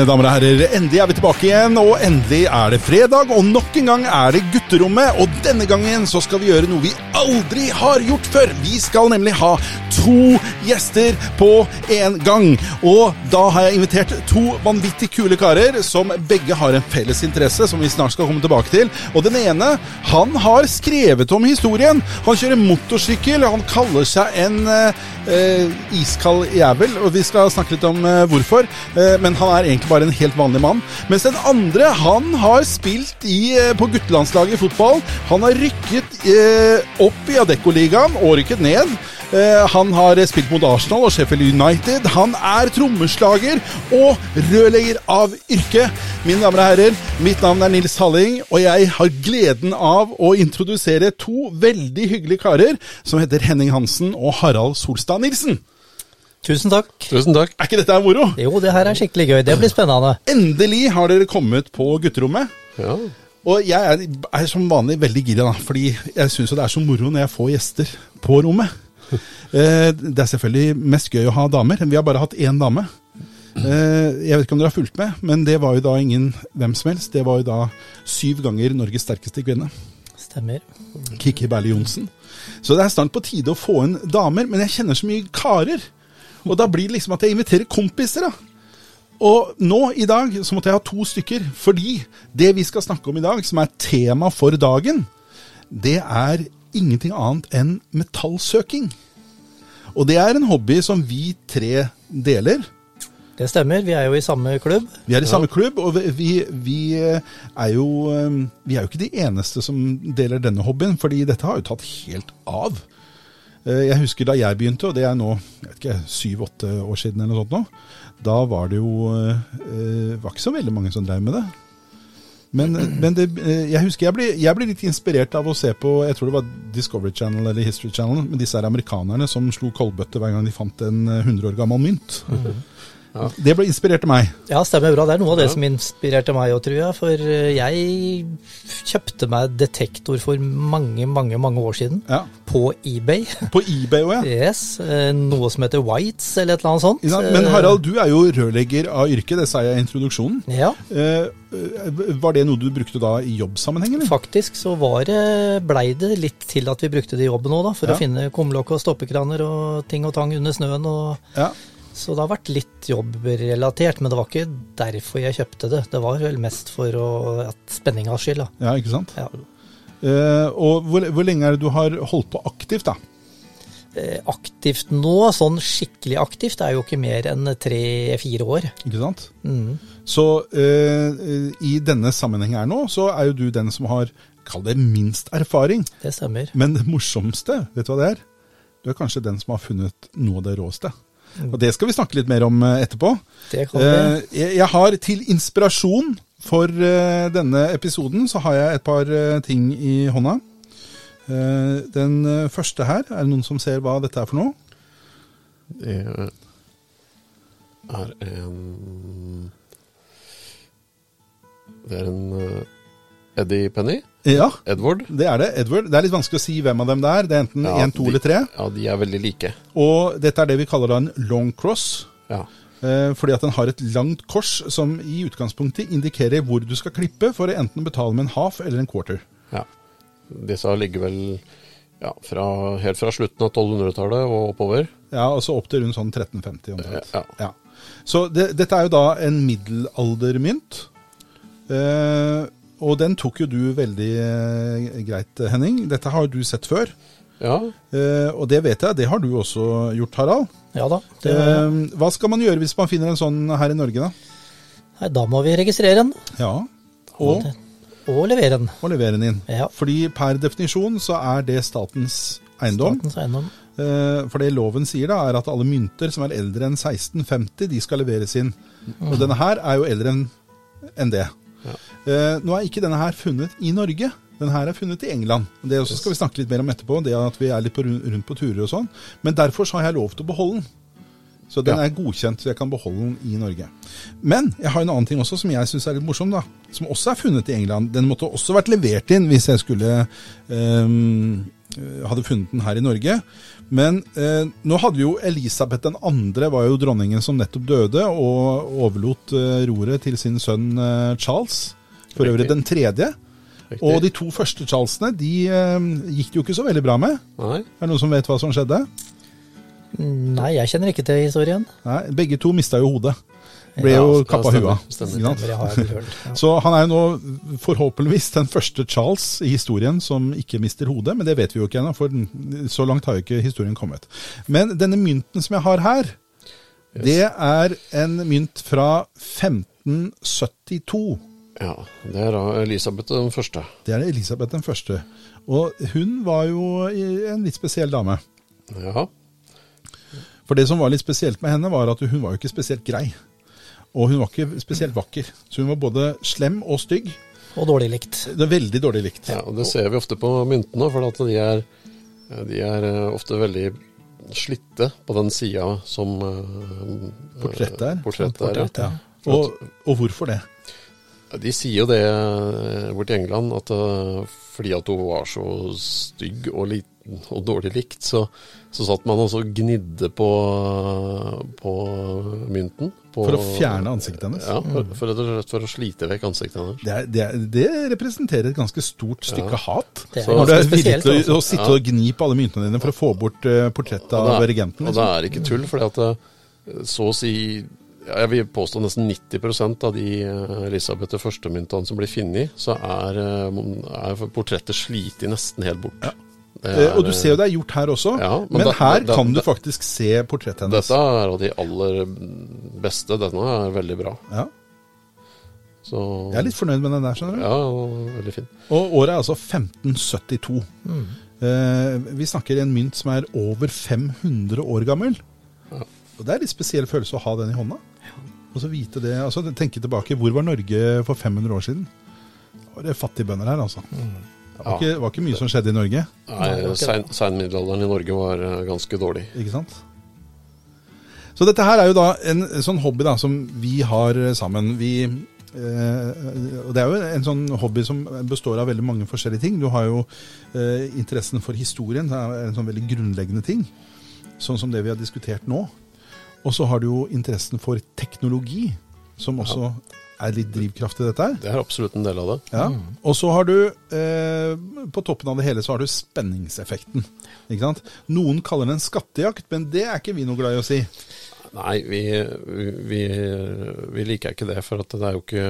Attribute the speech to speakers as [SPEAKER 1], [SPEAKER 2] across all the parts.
[SPEAKER 1] Mine damer og herrer, endelig er vi tilbake igjen, og endelig er det fredag. Og nok en gang er det gutterommet, og denne gangen så skal vi gjøre noe vi aldri har gjort før. Vi skal nemlig ha to gjester på en gang. Og da har jeg invitert to vanvittig kule karer som begge har en felles interesse, som vi snart skal komme tilbake til. Og den ene, han har skrevet om historien. Han kjører motorsykkel, han kaller seg en eh, iskald jævel, og vi skal snakke litt om eh, hvorfor. Eh, men han er egentlig bare en helt vanlig mann. Mens den andre, han har spilt i, eh, på guttelandslaget i fotball. Han har rykket eh, opp i Adecco-ligaen og rykket ned. Eh, han har spilt mot Arsenal og Sheffield United. Han er trommeslager og rørlegger av yrke. Mine damer og herrer, mitt navn er Nils Halling, og jeg har gleden av å introdusere to veldig hyggelige karer som heter Henning Hansen og Harald Solstad Nilsen.
[SPEAKER 2] Tusen takk.
[SPEAKER 3] Tusen takk.
[SPEAKER 1] Er ikke dette moro?
[SPEAKER 2] Jo, det her er skikkelig gøy. Det blir spennende.
[SPEAKER 1] Endelig har dere kommet på gutterommet.
[SPEAKER 3] Ja.
[SPEAKER 1] Og jeg er, er som vanlig veldig gira, da, fordi jeg syns det er så moro når jeg får gjester på rommet. Eh, det er selvfølgelig mest gøy å ha damer. Vi har bare hatt én dame. Eh, jeg vet ikke om dere har fulgt med, men det var jo da ingen hvem som helst. Det var jo da syv ganger Norges sterkeste kvinne.
[SPEAKER 2] Stemmer.
[SPEAKER 1] Kikki Berle Johnsen. Så det er snart på tide å få inn damer, men jeg kjenner så mye karer. Og da blir det liksom at jeg inviterer kompiser, da. Og nå i dag så måtte jeg ha to stykker, fordi det vi skal snakke om i dag, som er tema for dagen, det er ingenting annet enn metallsøking. Og det er en hobby som vi tre deler.
[SPEAKER 2] Det stemmer. Vi er jo i samme klubb.
[SPEAKER 1] Vi er i samme klubb, og vi, vi, er jo, vi er jo ikke de eneste som deler denne hobbyen, fordi dette har jo tatt helt av. Jeg husker da jeg begynte, og det er nå syv-åtte år siden, eller noe sånt nå, da var det jo var ikke så veldig mange som drev med det. Men, men det, jeg husker jeg ble, jeg ble, litt inspirert av å se på jeg tror det var Discovery Channel eller History Channel, med disse her amerikanerne som slo koldbøtte hver gang de fant en 100 år gammel mynt. Mm -hmm. Ja. Det ble inspirert meg.
[SPEAKER 2] Ja, stemmer bra. Det er noe av det ja. som inspirerte meg òg, tror jeg. For jeg kjøpte meg detektor for mange, mange mange år siden. Ja. På eBay.
[SPEAKER 1] På eBay òg, ja.
[SPEAKER 2] Yes, Noe som heter Whites, eller et eller annet sånt.
[SPEAKER 1] Ja, men Harald, du er jo rørlegger av yrke, det sa jeg i introduksjonen.
[SPEAKER 2] Ja.
[SPEAKER 1] Var det noe du brukte da i jobbsammenheng? eller?
[SPEAKER 2] Faktisk så var det, blei det litt til at vi brukte det i jobben òg, da. For å finne kumlokk og stoppekraner og ting og tang under snøen. og... Ja. Så det har vært litt jobbrelatert, men det var ikke derfor jeg kjøpte det. Det var vel mest for å, at spenningas skyld. Da.
[SPEAKER 1] Ja, ikke sant. Ja. Uh, og hvor, hvor, lenge er det du har holdt på aktivt, da?
[SPEAKER 2] Uh, aktivt nå, sånn skikkelig aktivt, er jo ikke mer enn tre-fire år.
[SPEAKER 1] Ikke sant. Mm. Så uh, i denne sammenheng her nå, så er jo du den som har, kall det minst erfaring.
[SPEAKER 2] Det stemmer.
[SPEAKER 1] Men det morsomste, vet du hva det er? Du er kanskje den som har funnet noe av det råeste. Og det skal vi snakke litt mer om eh, etterpå.
[SPEAKER 2] Det kommer.
[SPEAKER 1] Jeg har til inspirasjon for eh, denne episoden så har jeg et par eh, ting i hånda. Den første her, er det noen som ser hva dette er for noe?
[SPEAKER 3] Det er en Det er en Eddie Penny?
[SPEAKER 1] Ja,
[SPEAKER 3] Edward?
[SPEAKER 1] det er det. Edward. Det er litt vanskelig å si hvem av dem det er. Det er enten én, ja, to eller tre.
[SPEAKER 3] Ja, de er veldig like.
[SPEAKER 1] Og dette er det vi kaller da en long cross.
[SPEAKER 3] Ja.
[SPEAKER 1] Eh, fordi at den har et langt kors som i utgangspunktet indikerer hvor du skal klippe for å enten betale med en half eller en quarter.
[SPEAKER 3] Ja. Disse ligger vel ja, fra, helt fra slutten av 1200-tallet og oppover.
[SPEAKER 1] Ja, altså opp til rundt sånn 1350 omtrent.
[SPEAKER 3] Ja.
[SPEAKER 1] ja. Så det, dette er jo da en middelaldermynt. Eh, og den tok jo du veldig eh, greit, Henning. Dette har du sett før.
[SPEAKER 3] Ja.
[SPEAKER 1] Eh, og det vet jeg, det har du også gjort, Harald.
[SPEAKER 2] Ja da. Det...
[SPEAKER 1] Eh, hva skal man gjøre hvis man finner en sånn her i Norge, da?
[SPEAKER 2] Nei, Da må vi registrere den.
[SPEAKER 1] Ja. Og,
[SPEAKER 2] og levere den.
[SPEAKER 1] Og levere den inn.
[SPEAKER 2] Ja.
[SPEAKER 1] Fordi per definisjon så er det statens eiendom.
[SPEAKER 2] Statens eiendom.
[SPEAKER 1] Eh, for det loven sier, da, er at alle mynter som er eldre enn 1650, de skal leveres inn. Mm. Og denne her er jo eldre enn det. Eh, nå er ikke denne her funnet i Norge. Den her er funnet i England. Det også skal vi snakke litt mer om etterpå. det at vi er litt på, rundt på turer og sånn. Men derfor så har jeg lov til å beholde den. Så den
[SPEAKER 3] Ja.
[SPEAKER 1] er godkjent, så jeg kan beholde den i Norge. Men jeg har en annen ting også som jeg syns er litt morsom, da. Som også er funnet i England. Den måtte også vært levert inn hvis jeg skulle eh, hadde funnet den her i Norge. Men uh, nå hadde vi jo Elisabeth 2., var jo dronningen som nettopp døde, og overlot uh, roret til sin sønn uh, Charles. For øvrig den tredje.
[SPEAKER 3] Riktig.
[SPEAKER 1] Og de to første Charlesene de eh, gikk det jo ikke så veldig bra med.
[SPEAKER 3] Nei?
[SPEAKER 1] Er det noen som vet hva som skjedde?
[SPEAKER 2] Nei, jeg kjenner ikke til historien.
[SPEAKER 1] Nei, Begge to mista jo hodet. Ble
[SPEAKER 3] Ja,
[SPEAKER 1] jo
[SPEAKER 3] ja,
[SPEAKER 1] kappa
[SPEAKER 3] stemmer,
[SPEAKER 1] huet.
[SPEAKER 3] stemmer.
[SPEAKER 1] ikke sant?
[SPEAKER 2] Stemmer, jeg har jeg hørt. Ja.
[SPEAKER 1] Så han er jo nå forhåpentligvis den første Charles i historien som ikke mister hodet, men det vet vi jo ikke ennå, for den- så langt har jo ikke historien kommet. Men denne mynten som jeg har her,
[SPEAKER 3] Yes.
[SPEAKER 1] det er en mynt fra 1572.
[SPEAKER 3] Ja, det er da Elisabeth den første.
[SPEAKER 1] Det er Elisabeth den første. Og hun var jo en litt spesiell dame.
[SPEAKER 3] Ja.
[SPEAKER 1] For det som var litt spesielt med henne, var at hun var jo ikke spesielt grei. Og hun var ikke spesielt vakker. Så hun var både slem og stygg.
[SPEAKER 2] Og dårlig likt.
[SPEAKER 1] Det er veldig dårlig likt.
[SPEAKER 3] ja, og det ser vi ofte på myntene, for at de er, de er eh, ofte veldig slitte på den sida som eh,
[SPEAKER 1] Portrettet er.
[SPEAKER 3] Portrettet er, ja.
[SPEAKER 1] Ja. Og, og hvorfor det?
[SPEAKER 3] De sier jo det eh, borti England, at eh, fordi at hun var så stygg og, liten og dårlig likt, så, så satt man altså og gnidde på, på mynten. På,
[SPEAKER 1] For å fjerne ansiktet hennes?
[SPEAKER 3] Ja, for, for, for, for å slite vekk ansiktet hennes.
[SPEAKER 1] Det, er, det, er, det representerer et ganske stort stykke hat.
[SPEAKER 2] Det er
[SPEAKER 1] Når du er villig til å,
[SPEAKER 2] Altså.
[SPEAKER 1] sitte
[SPEAKER 3] Ja.
[SPEAKER 1] og gni på alle myntene dine for å få bort uh, portrettet av regenten. Liksom.
[SPEAKER 3] Og det
[SPEAKER 1] Liksom.
[SPEAKER 3] er ikke tull, for eh, så å si ja, Jeg vil påstå nesten 90% av de eh, Elisabeth I-myntene som blir funnet, så er, eh, er portrettet slitt nesten helt bort. Det
[SPEAKER 1] Eh,
[SPEAKER 3] er,
[SPEAKER 1] og du ser jo det er gjort her også,
[SPEAKER 3] Ja, men
[SPEAKER 1] men,
[SPEAKER 3] det,
[SPEAKER 1] her
[SPEAKER 3] det,
[SPEAKER 1] kan du faktisk se portrettet hennes.
[SPEAKER 3] Dette er av de aller beste. Denne er veldig bra.
[SPEAKER 1] Ja,
[SPEAKER 3] Så
[SPEAKER 1] jeg er litt fornøyd med den der, skjønner du.
[SPEAKER 3] Ja, veldig fin.
[SPEAKER 1] Og året er altså 1572.
[SPEAKER 2] Mm.
[SPEAKER 1] Eh, vi snakker en mynt som er over 500 år gammel.
[SPEAKER 3] Ja.
[SPEAKER 1] Og det er litt spesiell følelse å ha den i hånda. Og så vite det, altså tenke tilbake, hvor var Norge for 500 år siden? Det var det fattige bønder her, altså. Det var,
[SPEAKER 3] Ja.
[SPEAKER 1] ikke, var ikke mye som skjedde i Norge,
[SPEAKER 2] Nei, det
[SPEAKER 3] Seinmiddelalderen i Norge var eh, ganske dårlig.
[SPEAKER 1] ikke sant? Så dette her er jo da en sånn hobby da, som vi har eh, sammen. Vi, eh, det er jo en sånn hobby som består av veldig mange forskjellige ting. Du har jo eh, interessen for historien, det er en sånn veldig grunnleggende ting. Sånn som det vi har diskutert nå. Og så har du jo interessen for teknologi, som også er litt drivkraft i dette her.
[SPEAKER 3] Det er absolutt en del av det.
[SPEAKER 1] Ja. Og så har du, eh, på toppen av det hele, så har du spenningseffekten. Ikke sant? Noen kaller det en skattejakt, men det er ikke vi noe glad i å si.
[SPEAKER 3] Nei, vi, vi, vi liker ikke det, for at det er jo ikke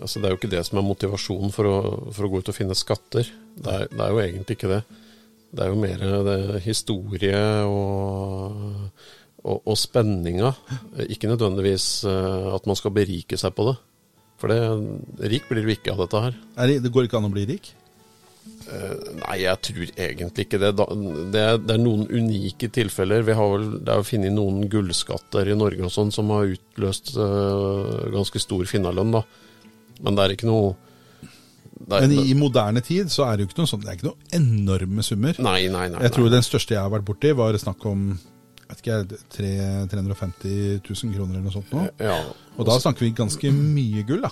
[SPEAKER 3] Altså Det er jo ikke det som er motivasjonen for å, for å gå ut og finne skatter. Det er, det er jo egentlig ikke det. Det er jo mer det historie og, og, og spenninga. Ikke nødvendigvis eh, at man skal berike seg på det. For det, rik blir du ikke av dette her.
[SPEAKER 1] Er det, det går ikke an å bli rik?
[SPEAKER 3] Nei, jeg tror egentlig ikke det. Da- Det det er noen unike tilfeller. Vi har vel, det er jo funnet noen gullskatter i Norge og sånn som har utløst uh, ganske stor finnerlønn, da. Men det er ikke noe er,
[SPEAKER 1] Men i, i moderne tid så er det jo ikke noe sånt, det er ikke noen enorme summer.
[SPEAKER 3] Nei, nei, nei.
[SPEAKER 1] Jeg tror
[SPEAKER 3] nei.
[SPEAKER 1] den største jeg har vært borti, var snakk om vet ikke, 350 000 kroner eller noe sånt nå.
[SPEAKER 3] Ja,
[SPEAKER 1] Og da snakker vi ganske mye gull, da.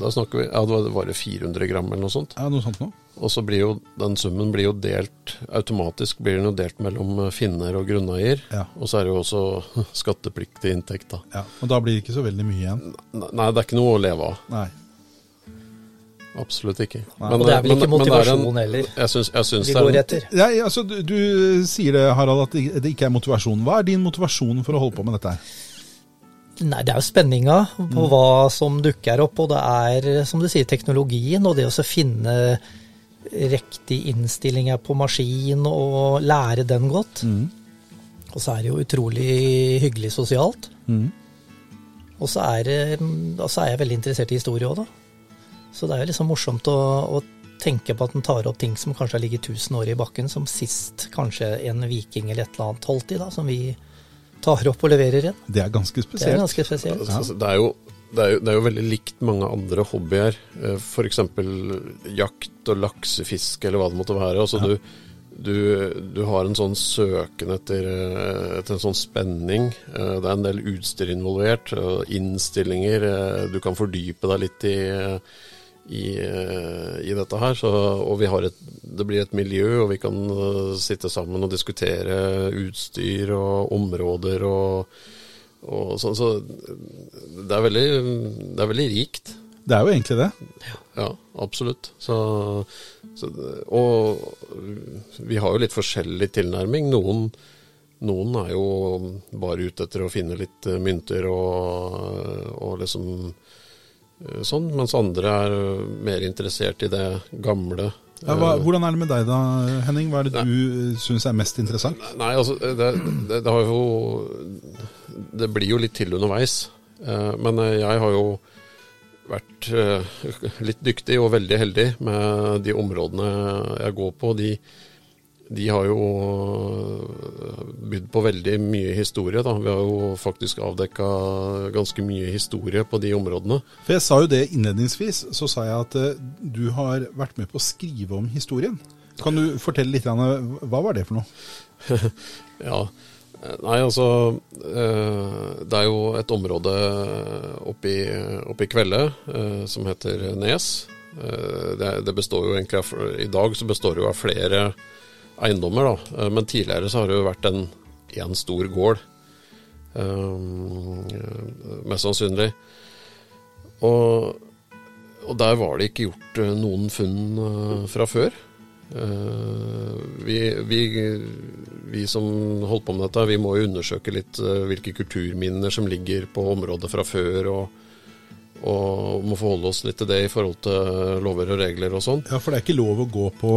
[SPEAKER 3] da snakker vi Ja, det var- var det 400 gram eller noe sånt.
[SPEAKER 1] Ja, noe sånt nå.
[SPEAKER 3] Og så blir jo den summen blir jo delt automatisk blir den jo delt mellom finner og grunneier.
[SPEAKER 1] Ja.
[SPEAKER 3] Og så er det jo også skattepliktig inntekt, da.
[SPEAKER 1] Ja, og da blir det ikke så veldig mye igjen.
[SPEAKER 3] Nei, det er ikke noe å leve av.
[SPEAKER 1] Nei.
[SPEAKER 3] Absolutt ikke.
[SPEAKER 1] Nei.
[SPEAKER 2] Og det er vel ikke
[SPEAKER 3] men det er en-
[SPEAKER 2] heller
[SPEAKER 3] Jeg synes, jeg synes
[SPEAKER 2] vi går
[SPEAKER 3] en-
[SPEAKER 2] etter.
[SPEAKER 1] Ja, altså, du, du sier det, Harald, at det ikke er motivasjon. Hva er din motivasjon for å holde på med dette?
[SPEAKER 2] Nei, det er jo spenninga på hva som dukker opp, og det er, som du sier, teknologien og det å finne riktig innstillinger på maskin og lære den godt. Og så er det jo utrolig hyggelig sosialt.
[SPEAKER 1] Mm.
[SPEAKER 2] Og så er, det- så er jeg veldig interessert i historie òg, da. Så det er jo liksom morsomt å, å tenke på at den tar opp ting som kanskje har ligget 1000 år i bakken, som sist kanskje en viking eller et eller annet holdt i, da, som vi tar opp og leverer igjen.
[SPEAKER 1] Det er ganske spesielt.
[SPEAKER 2] Det er ganske spesielt.
[SPEAKER 3] Ja. det, er jo, det, er jo, det er jo veldig likt mange andre hobbyer. F.eks. jakt og laksefiske eller hva det måtte være. Altså, du, du, du, har en sånn søken etter, etter, en sånn spenning. Det er en del utstyr involvert, innstillinger. Du kan fordype deg litt i, i, i dette her. Så, og et, det blir et miljø, og vi kan sitte sammen og diskutere utstyr og områder og, og sånn. Så det er, veldig, det er veldig rikt.
[SPEAKER 1] Det er jo egentlig det.
[SPEAKER 3] Ja, absolutt. Så, så, og vi har jo litt forskjellig tilnærming. Noen, noen, er jo bare ute etter å finne litt eh, mynter og, og liksom eh, sånn, mens andre er mer interessert i det gamle.
[SPEAKER 1] Ja, hva, hvordan er det med deg da, Henning? Hva er det Nei. du syns er mest interessant?
[SPEAKER 3] Nei, altså, det, det, det, har jo Det blir jo litt til underveis. Eh, men jeg har jo vært litt dyktig og veldig heldig med de områdene jeg går på. De, de har jo eh, bydd på veldig mye historie. Da. Vi har jo faktisk avdekka ganske mye historie på de områdene.
[SPEAKER 1] For Jeg sa jo det innledningsvis. Så sa jeg at uh, du har vært med på å skrive om historien. Kan du fortelle litt, hva var det for noe?
[SPEAKER 3] ja, Nei, altså eh, Det er jo et område oppe i, oppe i Kvelde eh, som heter Nes. Eh, det, det, består jo egentlig av, I dag så består det jo av flere eiendommer, da. Men tidligere så har det jo vært en én stor gård. Mest sannsynlig. Og, og, der var det ikke gjort noen funn fra før. Eh, vi, vi, vi, som holdt på med dette, vi må jo undersøke litt eh, hvilke kulturminner som ligger på området fra før. og og må forholde oss litt til det i forhold til lover og regler og sånn.
[SPEAKER 1] Ja, For det er ikke lov å gå på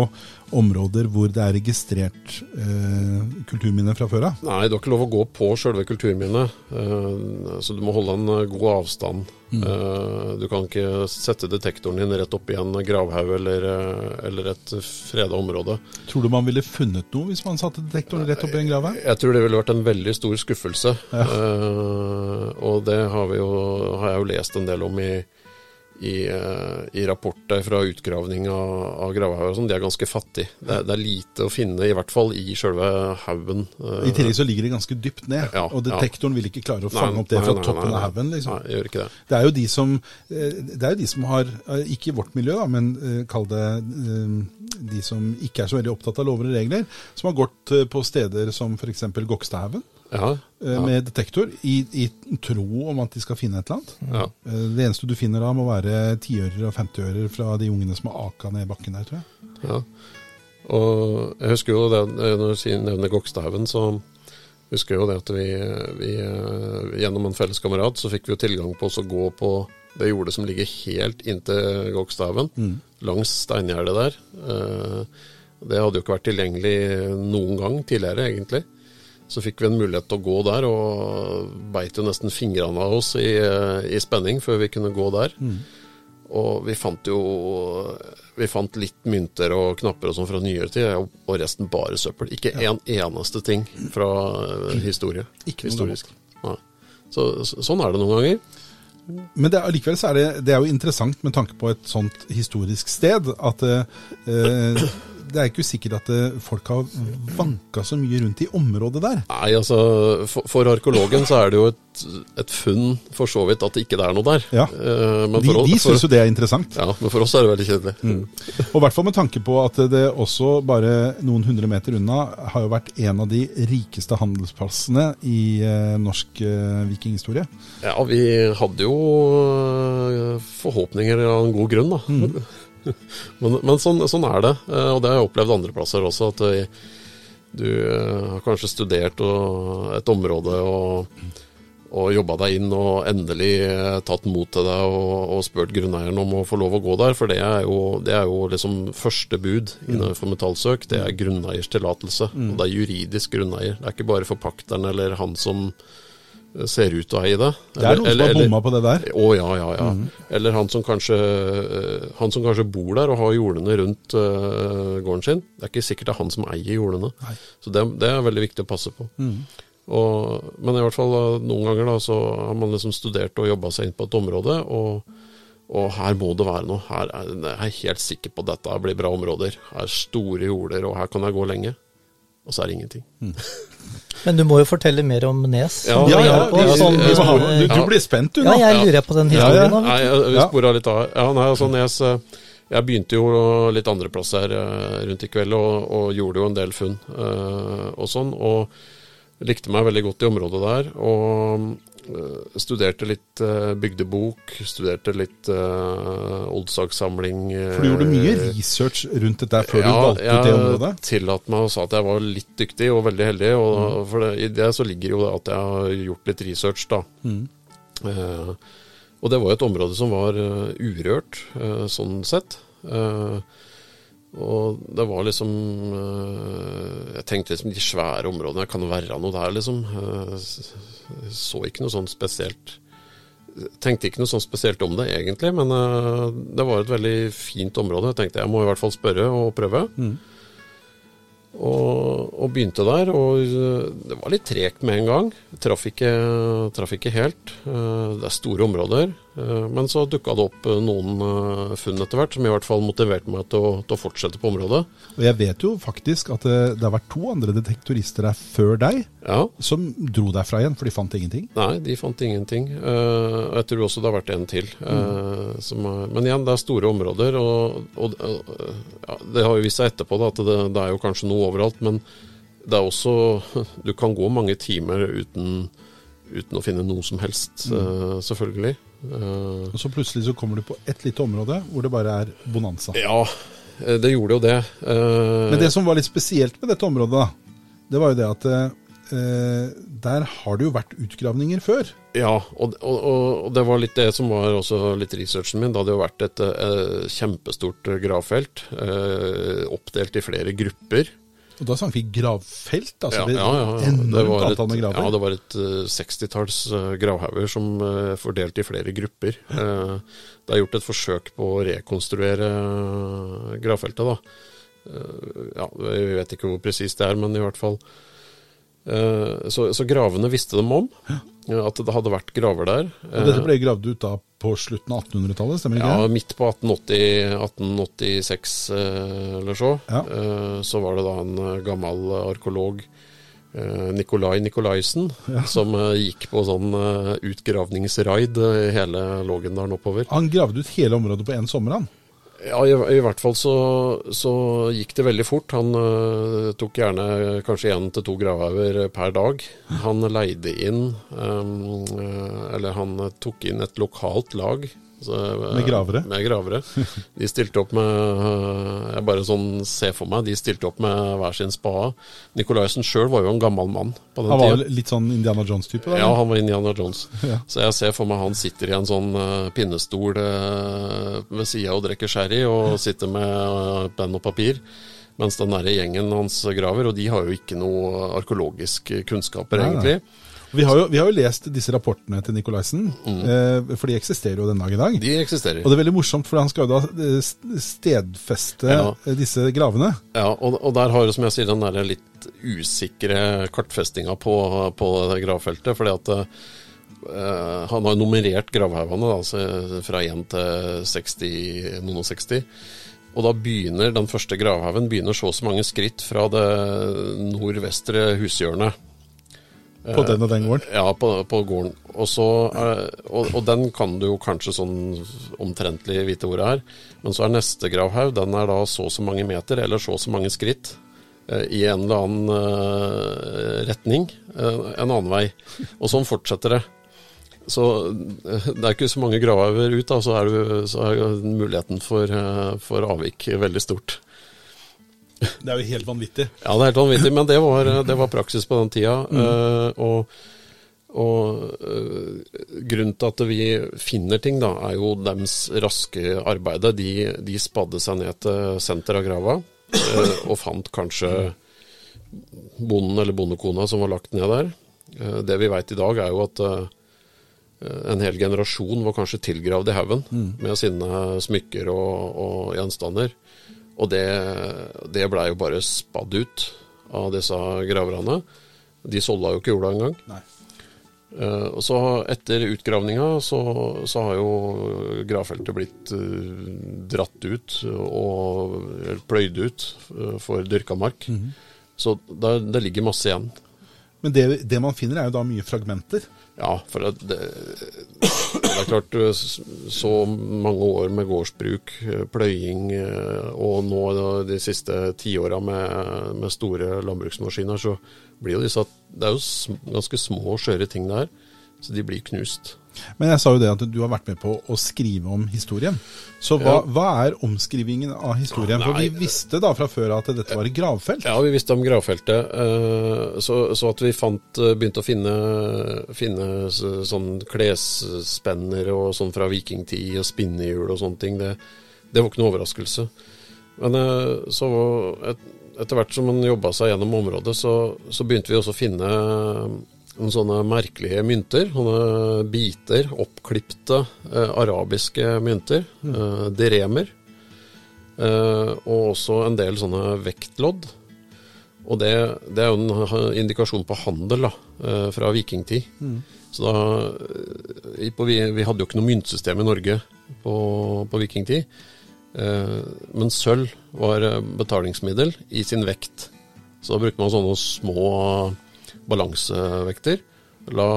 [SPEAKER 1] områder hvor det er registrert eh, kulturminner fra før av?
[SPEAKER 3] Nei, du har ikke lov å gå på selve kulturminnet. Eh, så du må holde en god avstand. Mm. Eh, du kan ikke sette detektoren din rett opp i en gravhaug eller, eh, eller et freda område.
[SPEAKER 1] Tror du man ville funnet noe hvis man satte detektoren rett opp i en gravhaug?
[SPEAKER 3] Jeg tror det ville vært en veldig stor skuffelse. Ja. Eh, og det har, jo, har jeg jo lest en del om i i, eh, i rapporter fra utgravning av, av gravhauger sånn, de er ganske fattige. Det, det, er lite å finne, i hvert fall i sjølve haugen.
[SPEAKER 1] I tillegg så ligger det ganske dypt ned, ja, og detektoren ja. vil ikke klare å fange nei, opp det fra nei, nei, toppen av haugen. Liksom.
[SPEAKER 3] Nei, gjør ikke det.
[SPEAKER 1] Det er jo de som, eh, det er jo de som har, eh, ikke i vårt miljø, da, men kall det de som ikke er så veldig opptatt av lover og regler, som har gått på steder som f.eks. Gokstadhaugen ja, eh, ja. med detektor i, i, tro om at de skal finne et eller annet. Ja. Eh, det eneste du finner da, må være tiører og femtiører fra de ungene som har aka ned bakken der, tror jeg.
[SPEAKER 3] Ja. Og jeg husker jo det, når du nevner Gokstadhaugen, så husker jeg jo det at vi, vi, eh, gjennom en felles kamerat så fikk vi jo tilgang på å gå på det jordet som ligger helt inntil Gokstadhaugen, mm. langs steingjerdet der. Det hadde jo ikke vært tilgjengelig noen gang tidligere, egentlig. Så fikk vi en mulighet til å gå der, og beit jo nesten fingrene av oss i, i spenning før vi kunne gå der. Mm. Og vi fant jo Vi fant litt mynter og knapper og sånn fra nyere tid, og resten bare søppel. Ikke ja. en eneste ting fra historie.
[SPEAKER 1] Ikke historisk.
[SPEAKER 3] Så, sånn er det noen ganger.
[SPEAKER 1] Men det, likevel så er det, det er jo interessant med tanke på et sånt historisk sted, at eh, det er ikke sikkert at eh, folk har vanka så mye rundt i området der.
[SPEAKER 3] Nei, altså for, for arkeologen så er det jo et, et, funn for så vidt at det ikke er noe der.
[SPEAKER 1] Ja, uh, De, de syns jo det er interessant.
[SPEAKER 3] Ja, men for oss er det veldig kjedelig. Mm.
[SPEAKER 1] Og i hvert fall med tanke på at det også bare noen hundre meter unna har jo vært en av de rikeste handelsplassene i uh, norsk vikinghistorie.
[SPEAKER 3] Ja, vi hadde jo forhåpninger av en god grunn, da. Mm. men, men sånn, sånn, er det, eh, og det har jeg opplevd andre plasser også. At eh, du eh, har kanskje studert et område og, og jobba deg inn og endelig tatt mot til deg og, og spurt grunneieren om å få lov å gå der. For det er jo, det er jo liksom første bud innenfor metallsøk. Det er grunneiers tillatelse. Mm. Og det er juridisk grunneier. Det er ikke bare forpakteren eller han som ser ut å eie det.
[SPEAKER 1] Det er noen eller, som har bomma på det der?
[SPEAKER 3] Å ja, ja, ja. Mm. Eller han som, kanskje, eh, han som, kanskje, bor der og har jordene rundt uh, gården sin. Det er ikke sikkert det er han som eier jordene. Nei. Så det, det, er veldig viktig å passe på. Mm. Og, men i hvert fall noen ganger da, så har man liksom studert og jobba seg inn på et område. og Og her må det være noe. Her er jeg er helt sikker på at dette blir bra områder. Her er store jorder, og her kan jeg gå lenge. Og så er det ingenting. Mm.
[SPEAKER 2] Men du må jo fortelle mer om Nes.
[SPEAKER 1] Ja, ja, ja, på, ja sånn, du, du, blir spent du
[SPEAKER 2] nå. Ja, jeg lurer på den historien. Ja,
[SPEAKER 3] Nei, vi spora litt av. Ja, nei, altså Nes eh, Jeg begynte jo litt andreplass her eh, rundt i kveld, og, og, gjorde jo en del funn uh, og sånn. Og likte meg veldig godt i området der. Og Eh, studerte litt uh, bygdebok, studerte litt uh, oldsagssamling. Uh,
[SPEAKER 1] For du gjorde mye research rundt dette før ja, du valgte ut det området?
[SPEAKER 3] Ja, tillatt meg å sa at jeg var litt dyktig og veldig heldig. Og mm. for det, I det så ligger jo at jeg har gjort litt research, da. Mm. Uh, og det var et område som var urørt, sånn sett. Uh, og det var liksom eh, Jeg tenkte liksom de svære områdene, kan det være noe der, liksom? Jeg så ikke noe sånn spesielt Tenkte ikke noe sånn spesielt om det, egentlig, men eh, det var et veldig fint område. Jeg tenkte jeg må i hvert fall spørre og prøve. Mm. Og, og, begynte der, og det var litt tregt med en gang. Traff ikke, traff ikke helt. Det er store områder. Eh, men så dukka det opp eh, noen eh, funn etter hvert, som i hvert fall motiverte meg til å, til å, fortsette på området.
[SPEAKER 1] Og Jeg vet jo faktisk at det, det har vært to andre detektorister der før deg,
[SPEAKER 3] ja.
[SPEAKER 1] som dro derfra igjen, for de fant ingenting?
[SPEAKER 3] Nei, de fant ingenting. Og jeg tror også det har vært en til. Mm. Som, men igjen, det er store områder, og, og ja, det har jo vist seg etterpå da, at det, det er jo kanskje noe overalt. men det er også Du kan gå mange timer uten, uten å finne noe som helst, mm. selvfølgelig.
[SPEAKER 1] Uh, og så plutselig så kommer du på ett lite område hvor det bare er bonanza.
[SPEAKER 3] Ja, eh, det gjorde jo det. Uh,
[SPEAKER 1] Men det som var litt spesielt med dette området, det var jo det at uh, der har det jo vært utgravninger før.
[SPEAKER 3] Ja, og, og, og, det var litt det som var også litt researchen min. Det hadde jo vært et, et kjempestort gravfelt, oppdelt i flere grupper.
[SPEAKER 1] Og da snakker vi gravfelt? altså
[SPEAKER 3] ja, ja, ja. Det var et, ja, det var et uh, 60-talls uh, gravhauger som uh, fordelt i flere grupper. Uh, det er gjort et forsøk på å rekonstruere gravfeltet. da. Ja, Vi vet ikke hvor presist det er, men i hvert fall så, så, gravene visste dem om. At det hadde vært graver der.
[SPEAKER 1] Og Dette ble gravd ut da på slutten av 1800-tallet, stemmer ikke
[SPEAKER 3] det? Ja, midt på 1880, 1886 eh, eller så. Ja. Eh, så var det da en eh, gammel arkeolog, Nikolai Nikolaisen, ja. som gikk på sånn utgravningsraid hele Lågendalen oppover.
[SPEAKER 1] Han gravde ut hele området på én sommer, han?
[SPEAKER 3] Ja, i, i, hvert fall så, så, gikk det veldig fort. Han uh, tok gjerne kanskje én til to gravhauger per dag. Han leide inn um, Eller han tok inn et lokalt lag
[SPEAKER 1] så, med gravere?
[SPEAKER 3] Med gravere. De stilte opp med Jeg bare sånn ser for meg, de stilte opp med hver sin spade. Nikolaisen sjøl var jo en gammel mann på den
[SPEAKER 1] tida. Han var tiden. litt sånn Indiana Jones-type?
[SPEAKER 3] Ja, han var Indiana Jones. ja. Så jeg ser for meg han sitter i en sånn uh, pinnestol ved sida og drikker sherry, og sitter med penn og papir. Mens den nære gjengen hans graver, og de har jo ikke noe arkeologisk kunnskaper, ja, egentlig.
[SPEAKER 1] Vi har, jo, vi har, jo, lest disse rapportene til Nicolaisen, mm. eh, for de eksisterer jo den dag i dag.
[SPEAKER 3] De eksisterer.
[SPEAKER 1] Og det er veldig morsomt, for han skal jo da eh, stedfeste ja. disse gravene.
[SPEAKER 3] Ja, og, og, der har jo, som jeg sier, den der litt usikre kartfestinga på, på gravfeltet. fordi at uh, han har nummerert gravhaugene altså, fra 1 til 60, noen og 60. Og da begynner den første gravhaugen begynner så og så mange skritt fra det nordvestre hushjørnet.
[SPEAKER 1] På den og den gården?
[SPEAKER 3] Ja, på, på gården. Og, så, og, og, den kan du jo kanskje sånn omtrentlig vite hvor det er. Men så er neste gravhaug den er da så og så mange meter, eller så og så mange skritt. Eh, I en eller annen retning. En annen vei. Og sånn fortsetter det. Så det er ikke så mange gravhauger ut, da, så er, du, så er muligheten for, for avvik veldig stort.
[SPEAKER 1] Det er jo helt vanvittig.
[SPEAKER 3] Ja, det er helt vanvittig, men det var, det var praksis på den tida. Mm. Uh, og, og uh, grunnen til at vi finner ting, da, er jo deres raske arbeid. De, de spadde seg ned til senteret av grava uh, og fant kanskje bonden eller bondekona som var lagt ned der. det vi veit i dag, er jo at en hel generasjon var kanskje tilgravd i haugen mm. med sine smykker og, og gjenstander. Og det, det blei jo bare spadd ut av disse graverne. De solda jo ikke jorda engang. Uh, og så Etter utgravninga så, så, har jo gravfeltet blitt uh, dratt ut og pløyd ut uh, for dyrka mark. Mm -hmm. Så det, ligger masse igjen.
[SPEAKER 1] Men det, det, man finner, er jo da mye fragmenter?
[SPEAKER 3] Ja, for det, det, er klart så mange år med gårdsbruk, pløying, og nå de siste tiåra med, med store landbruksmaskiner, så blir jo disse Det er jo ganske små og skjøre ting der, så de blir knust.
[SPEAKER 1] Men jeg sa jo det at du har vært med på å skrive om historien. Så hva, hva er omskrivingen av historien? For vi visste da fra før at dette var et gravfelt?
[SPEAKER 3] Ja, vi visste om gravfeltet. Eh, så, så at vi fant, eh, begynte å finne, finne sånn klesspenner og sånn fra vikingtid og spinnehjul og sånne ting, det, det var ikke noe overraskelse. Men eh, så et, etter hvert som man jobba seg gjennom området, så, så, begynte vi også å finne noen sånne merkelige mynter. Sånne biter, oppklipte eh, arabiske mynter. Mm. Eh, deremer. Eh, og også en del sånne vektlodd. Og det, det er jo en indikasjon på handel da, eh, fra vikingtid. Mm. Så da, eh, på, vi, vi, hadde jo ikke noe myntsystem i Norge på, på vikingtid. Eh, men sølv var betalingsmiddel i sin vekt. Så da brukte man sånne små balansevekter. La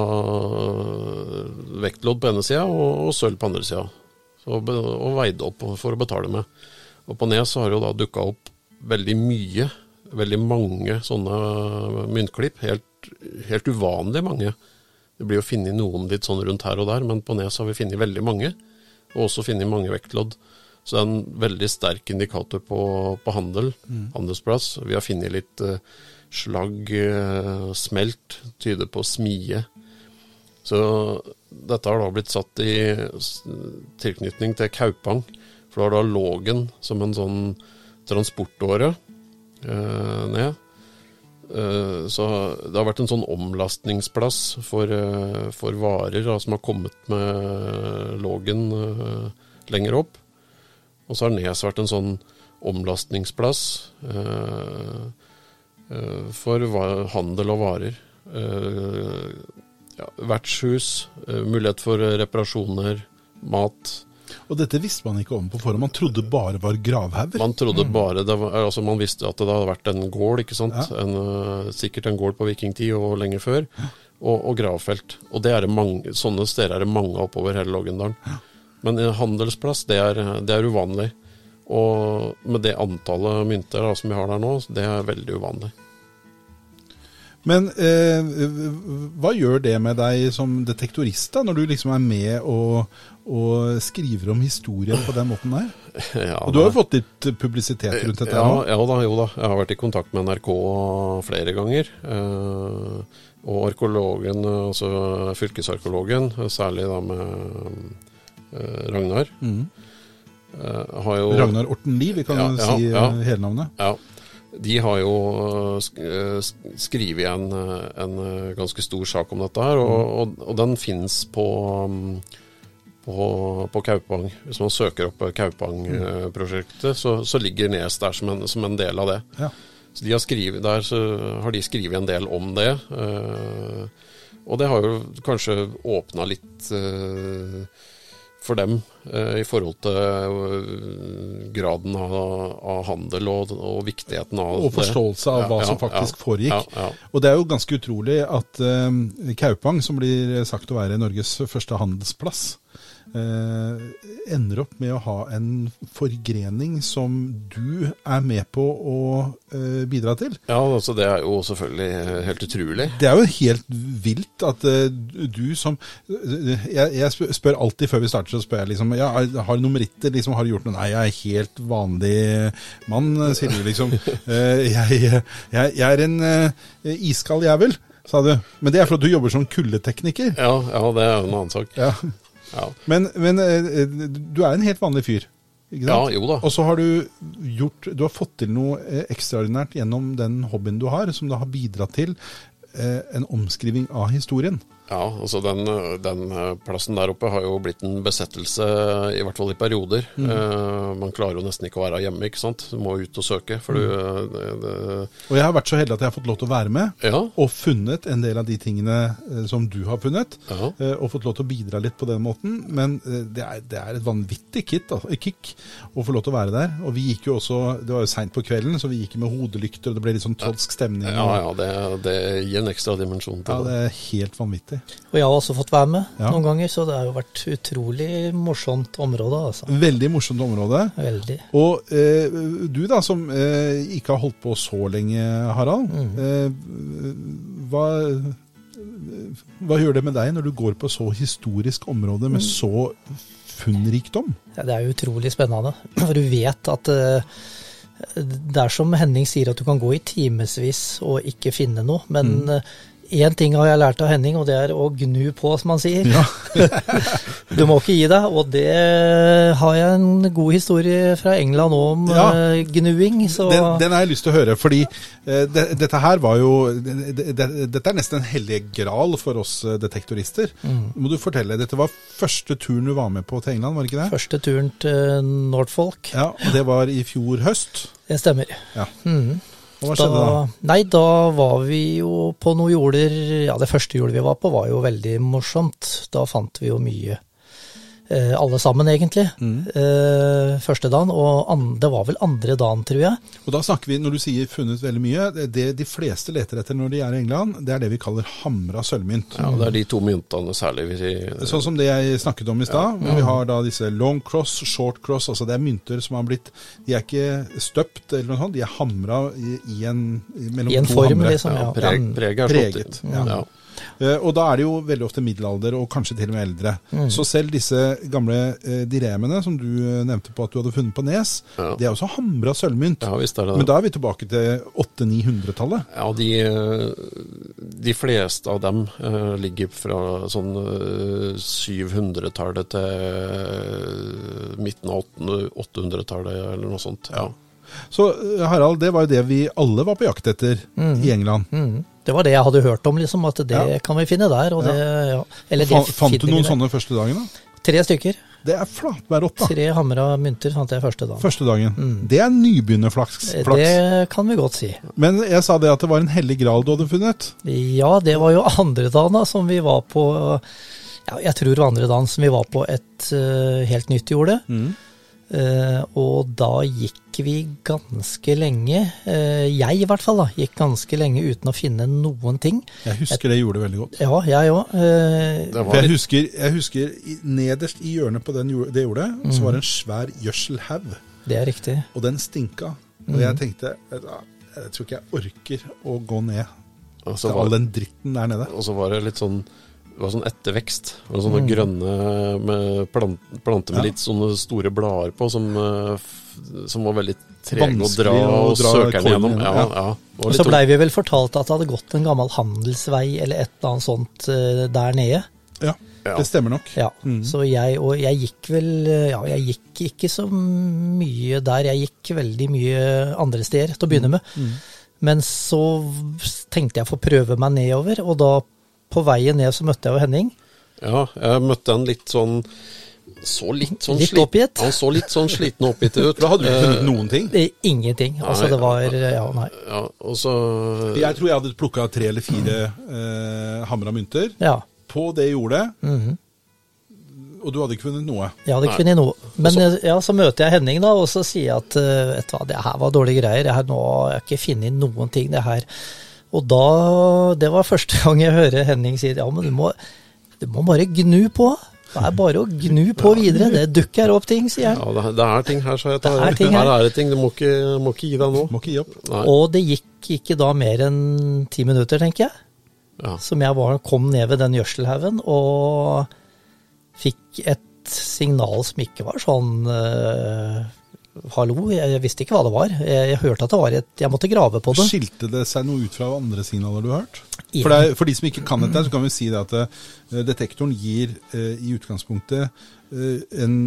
[SPEAKER 3] vektlodd på ene sida og, og sølv på andre sida. Og veide opp for å betale med. Og på Nes har det jo da dukka opp veldig mye, veldig mange sånne myntklipp. Helt, helt uvanlig mange. Det blir jo funnet noen litt sånn rundt her og der, men på Nes har vi funnet veldig mange. Og også funnet mange vektlodd. Så det er en veldig sterk indikator på, på handel, mm. handelsplass. Vi har funnet litt uh, slagg, uh, smelt, tyder på smie. Så dette har da blitt satt i tilknytning til Kaupang. For da har da Lågen som en sånn transportåre eh, ned. Så det har vært en sånn omlastningsplass for, for varer da, som har kommet med Lågen lenger opp. Og så har Nes vært en sånn omlastningsplass eh, eh, for handel og varer. Eh, ja, vertshus, eh, mulighet for reparasjoner, mat.
[SPEAKER 1] Og dette visste man ikke om på forhånd, man trodde bare var gravhauger?
[SPEAKER 3] Man trodde mm. bare, var, altså man visste at det hadde vært en gård, ikke sant. Ja. En, eh, sikkert en gård på vikingtid og lenger før. Og, og gravfelt. Og det er det mange, sånne steder er det mange oppover hele Lågendalen. Ja. Men handelsplass, det er, det er, uvanlig. Og med det antallet mynter da, som vi har der nå, det er veldig uvanlig.
[SPEAKER 1] Men eh, hva gjør det med deg som detektorist, da, når du liksom er med og, og skriver om historien på den måten der? Ja, og du har jo fått litt publisitet rundt dette?
[SPEAKER 3] Ja, ja da, jo da. Jeg har vært i kontakt med NRK flere ganger. Eh, og arkeologen, altså fylkesarkeologen, særlig da med Eh, Ragnar. Mm.
[SPEAKER 1] Jo, Ragnar Orten Lie, vi kan ja, ja, si ja, hele navnet.
[SPEAKER 3] Ja. De har jo skrevet en, en, ganske stor sak om dette her, og, mm. og, og den finnes på, på, på, Kaupang. Hvis man søker opp Kaupang-prosjektet, så, så, ligger Nes der som en, som en del av det. Ja. Så de har skrivet, Der så har de skrevet en del om det. og det har jo kanskje åpna litt for dem eh, i forhold til uh, graden av, av handel og, og, viktigheten av.
[SPEAKER 1] Og forståelse av hva ja, som faktisk ja, foregikk. Ja, og det er jo ganske utrolig at uh, Kaupang, som blir sagt å være Norges første handelsplass, Eh, ender opp med å ha en forgrening som du er med på å eh, bidra til.
[SPEAKER 3] Ja, altså det er jo selvfølgelig helt utrolig.
[SPEAKER 1] Det er jo helt vilt at eh, du som jeg, jeg, spør alltid før vi starter, så spør jeg liksom ja, Har du noen meritter? Liksom, har du gjort noe? Nei, jeg er helt vanlig mann, sier du liksom. jeg, jeg, jeg er en iskald jævel sa du. Men det er fordi du jobber som kuldetekniker.
[SPEAKER 3] Ja, ja, det er jo en annen sak. Ja.
[SPEAKER 1] Ja. Men, men, eh, du er en helt vanlig fyr. Ikke sant?
[SPEAKER 3] Ja, jo da.
[SPEAKER 1] Og så har du gjort Du har fått til noe eh, ekstraordinært gjennom den hobbyen du har, som da har bidratt til eh, en omskriving av historien.
[SPEAKER 3] Ja, altså den, den, plassen der oppe har jo blitt en besettelse, i hvert fall i perioder. Mm. Eh, man klarer jo nesten ikke å være hjemme, ikke sant. Du må ut og søke. For du, mm. det, det...
[SPEAKER 1] Og jeg har vært så heldig at jeg har fått lov til å være med, ja. og funnet en del av de tingene uh, som du har funnet. Ja. Og fått lov til å bidra litt på den måten. Men det er, det, er, et vanvittig kit, altså, kick å få lov til å være der. Og vi gikk jo også, det var jo seint på kvelden, så vi gikk med hodelykter, og det ble litt sånn trolsk stemning.
[SPEAKER 3] Ja, ja, det, det gir en ekstra dimensjon til
[SPEAKER 1] det. Ja, det er helt vanvittig.
[SPEAKER 2] Og jeg har også fått være med ja. noen ganger, så det har jo vært utrolig morsomt område. Altså.
[SPEAKER 1] Veldig morsomt område.
[SPEAKER 2] Veldig.
[SPEAKER 1] Og eh, du da, som eh, ikke har holdt på så lenge, Harald. Mm. Eh, hva, hva, gjør det med deg når du går på så historisk område med mm. så funnrikdom?
[SPEAKER 2] Ja, det er jo utrolig spennende. For du vet at eh, det er som Henning sier, at du kan gå i timevis og ikke finne noe. Men mm eh, én ting har jeg lært av Henning, og det er å gnu på, som han sier. Ja. du må ikke gi deg, og det har jeg en god historie fra England om ja. uh, gnuing.
[SPEAKER 1] Den, den, har jeg lyst til å høre, fordi uh, det, dette her var jo det, det, Dette er nesten en hellig gral for oss uh, detektorister. Mm. Må du fortelle, Dette var første turen du var med på til England, var det ikke det?
[SPEAKER 2] Første turen til Norfolk.
[SPEAKER 1] Ja, og Det var i fjor høst?
[SPEAKER 2] Det stemmer.
[SPEAKER 1] Ja. Mm. Hva skjedde
[SPEAKER 2] da, da? Nei, da var vi jo på noen jorder Ja, det første jordet vi var på var jo veldig morsomt. Da fant vi jo mye alle sammen, egentlig. Mm. Eh, første dagen, og det var vel andre dagen, tror jeg.
[SPEAKER 1] Og da snakker vi, Når du sier funnet veldig mye, det de fleste leter etter når de er i England, det er det vi kaller hamra sølvmynt.
[SPEAKER 3] Ja, det er de to myntene særlig. Vi,
[SPEAKER 1] sånn som det jeg snakket om i stad. Ja. Vi har da disse long cross, short cross. altså Det er mynter som har blitt De er ikke støpt eller noe sånt, de er hamra i, i, en mellom
[SPEAKER 2] I en
[SPEAKER 1] to
[SPEAKER 2] form,
[SPEAKER 1] hamre.
[SPEAKER 2] liksom. Ja.
[SPEAKER 3] Preg, preg er
[SPEAKER 1] Preget. Ja. Eh, og da er det jo veldig ofte middelalder, og kanskje til og med eldre. Mm. Så selv disse gamle eh, diremene som du eh, nevnte på at du hadde funnet på Nes, ja. det er også hamra sølvmynt.
[SPEAKER 3] Ja, visst er det
[SPEAKER 1] Men da er vi tilbake til 800-900-tallet.
[SPEAKER 3] Ja, de, de, fleste av dem uh, ligger fra sånn uh, 700-tallet til midten av 800-tallet, eller noe sånt. ja.
[SPEAKER 1] Så Harald, det var jo det vi alle var på jakt etter mm. i England. Mm.
[SPEAKER 2] Det var det jeg hadde hørt om, liksom, at det ja. kan vi finne der. Det, ja.
[SPEAKER 1] Eller, det fant du noen sånne første dagen, da?
[SPEAKER 2] Tre stykker.
[SPEAKER 1] Det er flatbær opp, da.
[SPEAKER 2] Tre hamra mynter fant jeg første dagen.
[SPEAKER 1] Første dagen. Mm. Det er nybegynnerflaks.
[SPEAKER 2] Det kan vi godt si.
[SPEAKER 1] Men jeg sa det at det var en hellig gral du hadde funnet?
[SPEAKER 2] Ja, det var jo andre dagen da, som vi var på ja, Jeg tror det var andre dagen som vi var på et uh, helt nytt jorde. Mm. Uh, og da gikk vi ganske lenge, uh, jeg i hvert fall, da, gikk ganske lenge uten å finne noen ting.
[SPEAKER 1] Jeg husker det gjorde det veldig godt.
[SPEAKER 2] Ja, jeg òg.
[SPEAKER 1] Uh, jeg, husker, jeg husker nederst i hjørnet på den, det jordet, mm. så var det en svær gjødselhaug.
[SPEAKER 2] Det er riktig.
[SPEAKER 1] Og den stinka. Og jeg mm. tenkte jeg, jeg tror ikke jeg orker å gå ned til all den dritten der nede.
[SPEAKER 3] Og så var det litt sånn det var sånn ettervekst. Det var sånne mm. grønne med plant, planter med ja. litt sånne store blader på, som, eh, som var veldig trege å dra og søke den gjennom. Ja, ja.
[SPEAKER 2] Og så blei vi vel fortalt at det hadde gått en gammel handelsvei eller et eller annet sånt uh, der nede.
[SPEAKER 1] Ja, det stemmer nok.
[SPEAKER 2] Ja, mm. Så jeg, og jeg gikk vel Ja, jeg gikk ikke så mye der. Jeg gikk veldig mye andre steder til å begynne med. Mm. Men så tenkte jeg å få prøve meg nedover, og da på veien ned så møtte jeg jo Henning.
[SPEAKER 3] Ja, jeg møtte han litt sånn så litt sånn
[SPEAKER 2] litt oppgitt.
[SPEAKER 3] Han så litt sånn sliten og oppgitt ut.
[SPEAKER 1] Da hadde du ikke funnet noen ting?
[SPEAKER 2] Det, ingenting. Altså, det var Ja, nei.
[SPEAKER 3] Ja, og så
[SPEAKER 1] Jeg tror jeg hadde plukka tre eller fire eh, hamra mynter
[SPEAKER 2] ja.
[SPEAKER 1] på det jordet. Mm -hmm. Og du hadde ikke funnet noe?
[SPEAKER 2] Jeg hadde ikke funnet noe. Men så, ja, så møter jeg Henning, da, og så sier jeg at eh, vet du hva, det her var dårlige greier. Jeg har, nå, jeg har ikke funnet noen ting. Det her og da Det var første gang jeg hører Henning si ja, men du må, du må bare gnu på. Det er bare å gnu på videre. Det dukker opp ting, sier
[SPEAKER 3] jeg. Ja, det, er ting her, sa jeg. Det er ting her. her er det ting. Du må ikke, må ikke gi deg nå.
[SPEAKER 1] Må ikke gi opp.
[SPEAKER 2] Nei. Og det gikk ikke da mer enn ti minutter, tenker jeg. Ja. Som jeg var, kom ned ved den gjødselhaugen og fikk et signal som ikke var sånn uh, hallo, jeg, visste ikke hva det var. Jeg, jeg, hørte at det var et Jeg måtte grave på det.
[SPEAKER 1] Skilte det seg noe ut fra andre signaler du har hørt? For, det, for de som ikke kan dette, så kan vi si det at uh, detektoren gir uh, i utgangspunktet uh, en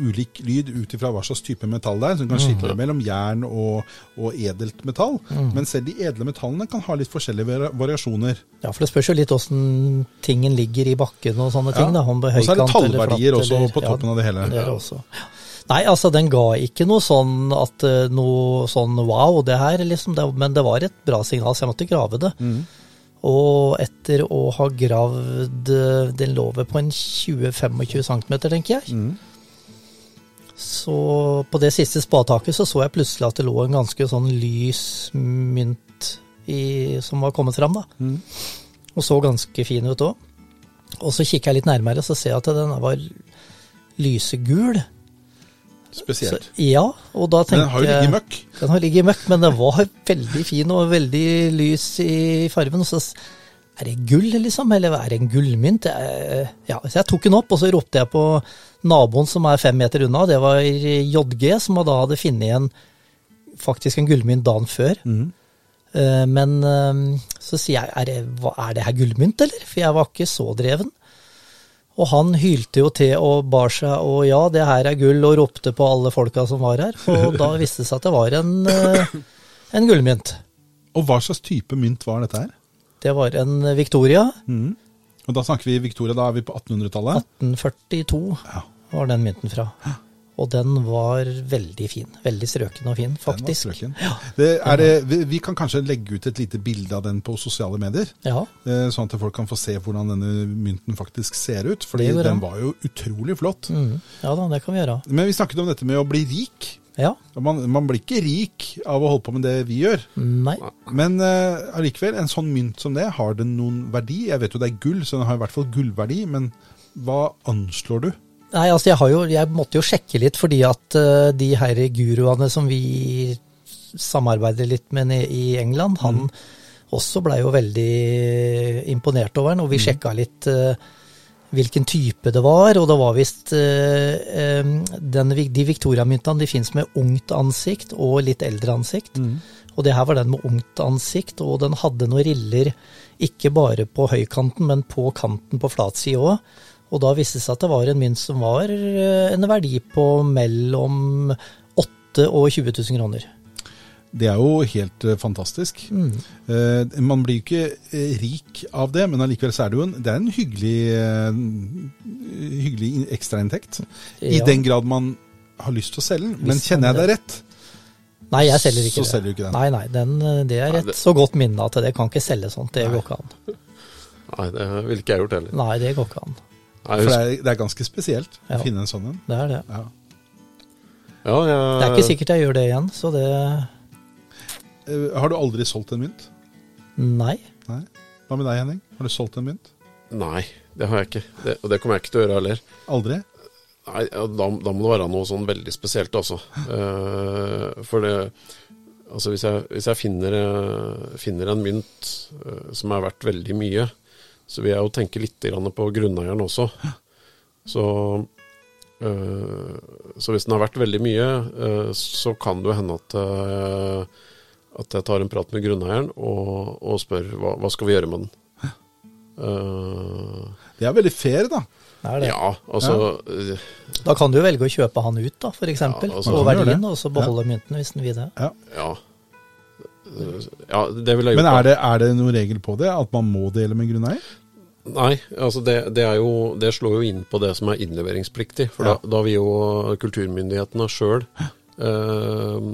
[SPEAKER 1] ulik lyd ut ifra hva slags type metall det er, som kan skille mm. mellom jern og, og edelt metall. Mm. Men selv de edle metallene kan ha litt forskjellige variasjoner.
[SPEAKER 2] Ja, for det spørs jo litt åssen tingen ligger i bakken og sånne ting. Ja. Da,
[SPEAKER 1] og så er det tallverdier også på toppen ja, av det hele.
[SPEAKER 2] Det er det også. Nei, altså den ga ikke noe sånn at noe sånn wow, det her, liksom. Det, men det var et bra signal, så jeg måtte grave det. Mm. Og etter å ha gravd Den lå vel på en 20-25 cm, tenker jeg. Mm. Så på det siste spadetaket så så jeg plutselig at det lå en ganske sånn lys mynt i, som var kommet fram, da. Mm. Og så ganske fin ut òg. Og så kikker jeg litt nærmere, så ser jeg at den var lysegul.
[SPEAKER 1] Spesielt. Så,
[SPEAKER 2] ja, og da tenker
[SPEAKER 1] Den har jo ligget i møkk.
[SPEAKER 2] Den har ligget i møkk, men den var veldig fin og veldig lys i fargen. Og så er det gull, liksom? Eller er det en gullmynt? Ja, så jeg tok den opp, og så ropte jeg på naboen som er fem meter unna. Det var JG, som da hadde funnet igjen faktisk en gullmynt dagen før. Mm. Men eh, så sier jeg, er det, er det her gullmynt, eller? For jeg var ikke så dreven. Og han hylte jo til og bar seg og ja, det her er gull, og ropte på alle folka som var her. Og da viste det seg at det var en, eh, en gullmynt.
[SPEAKER 1] Og hva slags type mynt var dette her?
[SPEAKER 2] Det var en Victoria. Mm.
[SPEAKER 1] Og da snakker vi Victoria, da er vi på 1800-tallet?
[SPEAKER 2] 1842 ja. var den mynten fra. Ja. Og den var veldig fin. Veldig strøken og fin, faktisk. Den var
[SPEAKER 1] Ja, det det, vi kan kanskje legge ut et lite bilde av den på sosiale medier. Ja. Eh, sånn at folk kan få se hvordan denne mynten faktisk ser ut. For den var jo utrolig flott.
[SPEAKER 2] Mm. Ja da, det kan vi gjøre.
[SPEAKER 1] Men vi snakket om dette med å bli rik. Ja. Man, man, blir ikke rik av å holde på med det vi gjør.
[SPEAKER 2] Nei.
[SPEAKER 1] Men uh, en sånn mynt som det, har den noen verdi? Jeg vet jo det er gull, så den har i hvert fall gullverdi. Men hva anslår du?
[SPEAKER 2] Nei, altså jeg, jo, jeg, måtte jo sjekke litt, fordi at uh, de her guruene som vi samarbeider litt med i England, han mm. også blei jo veldig imponert over den. Og vi mm. sjekka litt uh, hvilken type det var, og det var visst uh, De Victoria-myntene de fins med ungt ansikt og litt eldre ansikt. Mm. Og det her var den med ungt ansikt, og den hadde noen riller ikke bare på høykanten, men på kanten på flatsida òg. Og da viste det seg at det var en mynt som var eh, en verdi på mellom 8 og 20 000 kroner.
[SPEAKER 1] Det er jo helt uh, fantastisk. Mm. Uh, man blir jo ikke rik av det, men allikevel så er det jo en, det er en hyggelig, hyggelig ekstrainntekt. Ja. I den grad man har lyst til å selge den. Men kjenner jeg deg rett,
[SPEAKER 2] Nei, jeg selger ikke
[SPEAKER 1] så det. Selger du ikke den.
[SPEAKER 2] Nei, nei, den, det er et så godt minne at det kan ikke selge sånt. Det går ikke an.
[SPEAKER 3] Nei, det ville ikke jeg gjort heller.
[SPEAKER 2] Nei, det går ikke an.
[SPEAKER 1] For det er, det er ganske spesielt ja. å finne en sånn en.
[SPEAKER 2] Det er det.
[SPEAKER 1] Ja.
[SPEAKER 3] Ja, jeg...
[SPEAKER 2] Det er ikke sikkert jeg gjør det igjen, så det
[SPEAKER 1] eh, Har du aldri solgt en mynt?
[SPEAKER 2] Nei.
[SPEAKER 1] Nei. Hva med deg, Henning? Har du solgt en mynt?
[SPEAKER 3] Nei, det har jeg ikke. Det, og det kommer jeg ikke til å gjøre heller.
[SPEAKER 1] Aldri?
[SPEAKER 3] Nei, da, da, må det være noe sånn veldig spesielt, altså. uh, for det Altså, hvis jeg, hvis jeg finner, uh, finner, en mynt uh, som er verdt veldig mye, så vil jeg jo tenke litt på grunneieren også. Så, øh, så, hvis den har vært veldig mye, øh, så kan det jo hende at, øh, at jeg tar en prat med grunneieren og, og spør hva, hva skal vi gjøre med den.
[SPEAKER 1] Uh, det er veldig fair, da.
[SPEAKER 3] Det det. Ja, altså ja.
[SPEAKER 2] Da kan du velge å kjøpe han ut, da, f.eks. Ja, altså, og verdien, og så beholde ja. mynten hvis den vil det.
[SPEAKER 1] Ja.
[SPEAKER 3] Ja. Det ville jeg
[SPEAKER 1] Men er det, er det noen regel på det? At man må dele med grunneier?
[SPEAKER 3] Nei, altså det, det, jo, det, slår jo inn på det som er innleveringspliktig. For ja. da, da, vil jo kulturmyndighetene sjøl eh,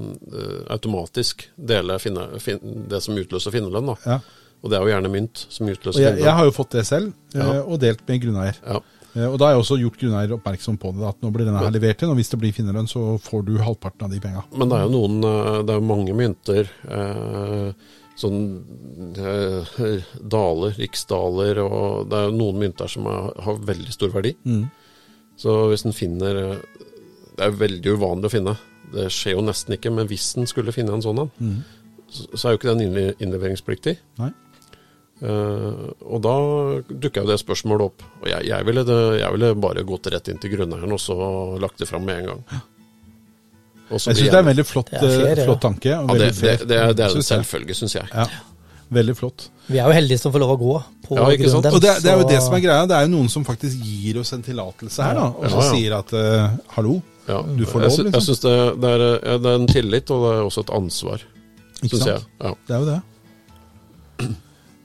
[SPEAKER 3] automatisk dele finne, finne, det som utløser finnerlønn. Ja. Og det er jo gjerne mynt som utløser
[SPEAKER 1] finnerlønn. Jeg, jeg, har jo fått det selv, ja. Eh, og delt med grunneier. Ja. Eh, og da har jeg også gjort grunneier oppmerksom på det, at nå blir denne her levert inn, og hvis det blir finnerlønn, så får du halvparten av de penga.
[SPEAKER 3] Men det er jo noen, eh, det er jo mange mynter, eh, sånn eh, daler, riksdaler, og det er jo noen mynter som er, har veldig stor verdi. Mm. Så hvis en finner eh, Det er veldig uvanlig å finne, det skjer jo nesten ikke, men hvis en skulle finne en sånn en, mm. så, så, er jo ikke den innleveringspliktig.
[SPEAKER 1] Nei.
[SPEAKER 3] Uh, og da dukka jo det spørsmålet opp. Og jeg, jeg, ville det, jeg, ville bare gått rett inn til grunneieren og så lagt det fram med en gang.
[SPEAKER 1] Jeg syns det er en veldig flott,
[SPEAKER 2] Det er fair, ja.
[SPEAKER 1] flott tanke. Og
[SPEAKER 3] Ja, det, det, det, er- det er en
[SPEAKER 1] synes jeg.
[SPEAKER 3] selvfølge, syns jeg.
[SPEAKER 1] Ja, veldig flott.
[SPEAKER 2] Vi er jo heldige som får lov å gå på
[SPEAKER 3] Ja,
[SPEAKER 2] grunnen
[SPEAKER 1] Og det, det er jo det som er greia. Det er jo noen som faktisk gir oss en tillatelse her, da. Og så
[SPEAKER 3] Ja, ja.
[SPEAKER 1] sier at uh, hallo,
[SPEAKER 3] Ja.
[SPEAKER 1] du får lov,
[SPEAKER 3] liksom. jeg
[SPEAKER 1] liksom.
[SPEAKER 3] syns det, det, er, det er en tillit, og det er også et ansvar,
[SPEAKER 1] Ikke
[SPEAKER 3] jeg.
[SPEAKER 1] sant?
[SPEAKER 3] Ja.
[SPEAKER 1] Det er jo det.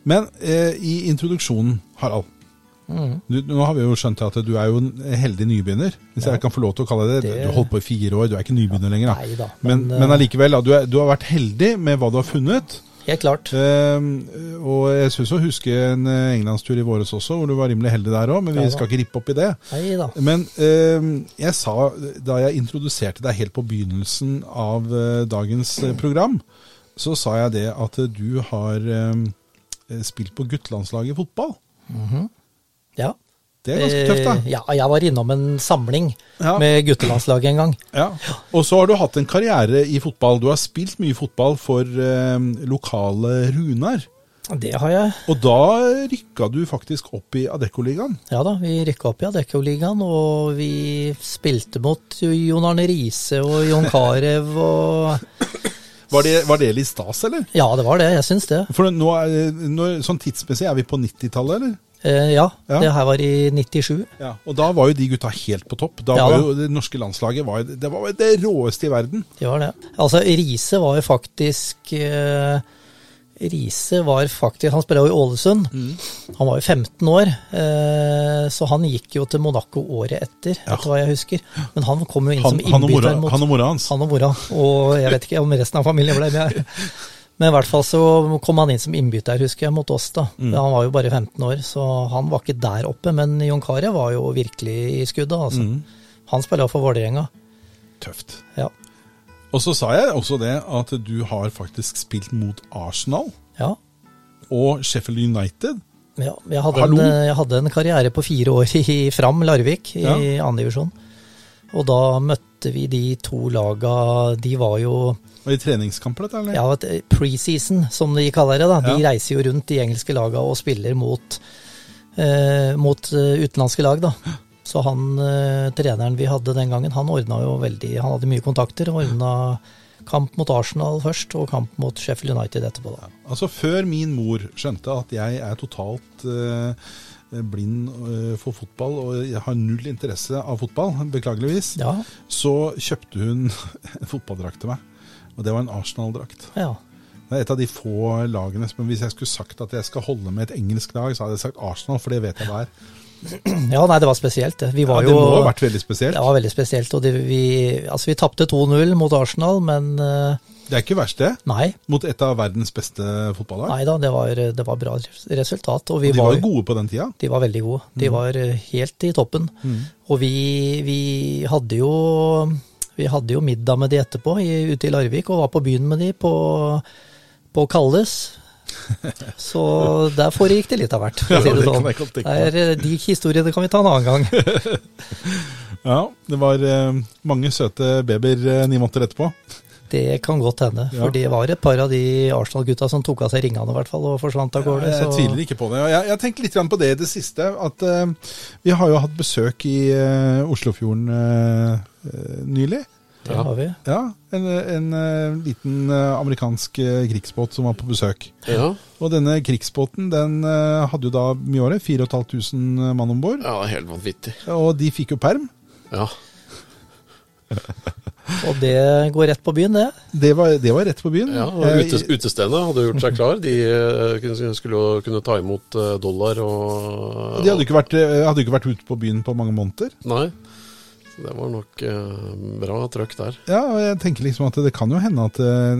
[SPEAKER 1] Men eh, i introduksjonen, Harald.
[SPEAKER 2] Mm.
[SPEAKER 1] Du, nå har vi jo skjønt at du er jo en heldig nybegynner, hvis
[SPEAKER 2] Ja.
[SPEAKER 1] jeg kan få lov til å kalle det det. Du holdt på i fire år, du er ikke nybegynner lenger. da.
[SPEAKER 2] Nei da.
[SPEAKER 1] Men,
[SPEAKER 2] Men,
[SPEAKER 1] men
[SPEAKER 2] eh,
[SPEAKER 1] allikevel, da, du, er, du har vært heldig med hva du har funnet.
[SPEAKER 2] Helt klart.
[SPEAKER 1] Eh, og jeg syns å huske en eh, englandstur i våres også, hvor du var rimelig heldig der òg, men vi
[SPEAKER 2] Ja
[SPEAKER 1] skal ikke rippe opp i det.
[SPEAKER 2] Nei da.
[SPEAKER 1] Men eh, jeg sa, da jeg introduserte deg helt på begynnelsen av eh, dagens program, så sa jeg det at du har eh, spilt på guttelandslaget i fotball.
[SPEAKER 2] Ja.
[SPEAKER 1] Det er ganske tøft, da.
[SPEAKER 2] Eh, Ja, jeg var innom en samling
[SPEAKER 1] Ja.
[SPEAKER 2] med guttelandslaget en gang.
[SPEAKER 1] Ja. Og så har du hatt en karriere i fotball. Du har spilt mye fotball for eh, lokale Runar.
[SPEAKER 2] Det har jeg.
[SPEAKER 1] Og da rykka du faktisk opp i Adeccoligaen.
[SPEAKER 2] Ja da, vi rykka opp i Adeccoligaen, og vi spilte mot Jon Arne Riise og Jon Carew og
[SPEAKER 1] Var det, var det litt stas, eller?
[SPEAKER 2] Ja, det var det. Jeg syns det.
[SPEAKER 1] For nå er, nå, sånn tidsmessig, er vi på 90-tallet, eller?
[SPEAKER 2] Eh, ja,
[SPEAKER 1] Ja.
[SPEAKER 2] det her var i 97.
[SPEAKER 1] Ja, og da var jo de gutta helt på topp. Da
[SPEAKER 2] Ja,
[SPEAKER 1] var jo Det norske landslaget var, det var det råeste i verden.
[SPEAKER 2] Det var det. Altså, Riise var jo faktisk eh, Riise var faktisk Han spilla jo i Ålesund.
[SPEAKER 1] Mm.
[SPEAKER 2] Han var jo 15 år, eh, så han gikk jo til Monaco året etter,
[SPEAKER 1] Ja.
[SPEAKER 2] etter hva jeg husker. Men han kom jo inn
[SPEAKER 1] Han,
[SPEAKER 2] som
[SPEAKER 1] han,
[SPEAKER 2] innbytter mot
[SPEAKER 1] han og mora hans.
[SPEAKER 2] han og mora. Og jeg vet ikke om resten av familien ble med. Men i hvert fall så kom han inn som innbytter, husker jeg, mot oss. da.
[SPEAKER 1] Mm.
[SPEAKER 2] Han var jo bare 15 år, så han var ikke der oppe. Men Jon Carew var jo virkelig i skuddet, altså.
[SPEAKER 1] Mm.
[SPEAKER 2] Han spilla for Vålerenga.
[SPEAKER 1] Tøft.
[SPEAKER 2] Ja.
[SPEAKER 1] Og så sa jeg også det at du har faktisk spilt mot Arsenal
[SPEAKER 2] ja.
[SPEAKER 1] og Sheffield United.
[SPEAKER 2] Ja, jeg hadde, en, jeg hadde en karriere på fire år i Fram Larvik i
[SPEAKER 1] Ja.
[SPEAKER 2] andre divisjon. Og da møtte vi de to laga De var jo
[SPEAKER 1] Var I treningskamper, dette, eller?
[SPEAKER 2] ja, preseason, som de kaller det. da. De
[SPEAKER 1] Ja.
[SPEAKER 2] reiser jo rundt de engelske laga og spiller mot, eh, mot eh, utenlandske lag, da. Så han eh, treneren vi hadde den gangen, han ordna jo veldig Han hadde mye kontakter. Ordna kamp mot Arsenal først, og kamp mot Sheffield United etterpå. da.
[SPEAKER 1] Altså Før min mor skjønte at jeg er totalt eh, blind eh, for fotball og jeg har null interesse av fotball, beklageligvis,
[SPEAKER 2] Ja,
[SPEAKER 1] så kjøpte hun en fotballdrakt til meg. Og det var en Arsenal-drakt.
[SPEAKER 2] ja.
[SPEAKER 1] Det er et av de få lagene som Hvis jeg skulle sagt at jeg skal holde med et engelsk lag, så hadde jeg sagt Arsenal, for det vet jeg hva er.
[SPEAKER 2] ja nei, det var spesielt. det. var
[SPEAKER 1] Ja, det må jo ha vært veldig spesielt.
[SPEAKER 2] Det var veldig spesielt. og det, vi, altså vi tapte 2-0 mot Arsenal, men eh,
[SPEAKER 1] Det er ikke verst, det.
[SPEAKER 2] nei.
[SPEAKER 1] Mot et av verdens beste fotballag.
[SPEAKER 2] Nei da, det var, det var bra resultat. Og vi
[SPEAKER 1] Og de
[SPEAKER 2] var,
[SPEAKER 1] var gode på den tida.
[SPEAKER 2] de var veldig gode. De var eh, helt i toppen. Og vi, vi hadde jo vi hadde jo middag med de etterpå i, ute i Larvik, og var på byen med de på, på Kalles. Så der foregikk det litt av hvert, si det sånn.
[SPEAKER 1] jeg godt tenke meg.
[SPEAKER 2] Det er, eh, de historiene kan vi ta en annen gang.
[SPEAKER 1] Ja, det var eh, mange søte babyer eh, ni måneder etterpå.
[SPEAKER 2] Det kan godt hende. For det var et par av de Arsenal-gutta som tok av seg ringene i hvert fall, og forsvant av gårde.
[SPEAKER 1] Jeg tviler ikke på det. Jeg, jeg tenkte litt på det i det siste. At uh, vi har jo hatt besøk i uh, Oslofjorden uh, nylig.
[SPEAKER 2] Det har vi.
[SPEAKER 1] Ja, En, en eh, liten eh, amerikansk eh, krigsbåt som var på besøk.
[SPEAKER 3] Ja,
[SPEAKER 1] Og denne krigsbåten den hadde jo da mye året, 4500 mann om bord.
[SPEAKER 3] ja, helt vanvittig.
[SPEAKER 1] Og de fikk jo perm.
[SPEAKER 3] Ja.
[SPEAKER 2] Og det går rett på byen, det.
[SPEAKER 1] Det var, det var rett på byen.
[SPEAKER 3] ja og Utestedene hadde gjort seg klar. De skulle jo kunne ta imot dollar og
[SPEAKER 1] de hadde jo ikke vært, hadde jo ikke vært ute på byen på mange måneder.
[SPEAKER 3] Nei. Det var nok eh, bra trøkk der.
[SPEAKER 1] Ja, og jeg tenker liksom at det kan jo hende at eh,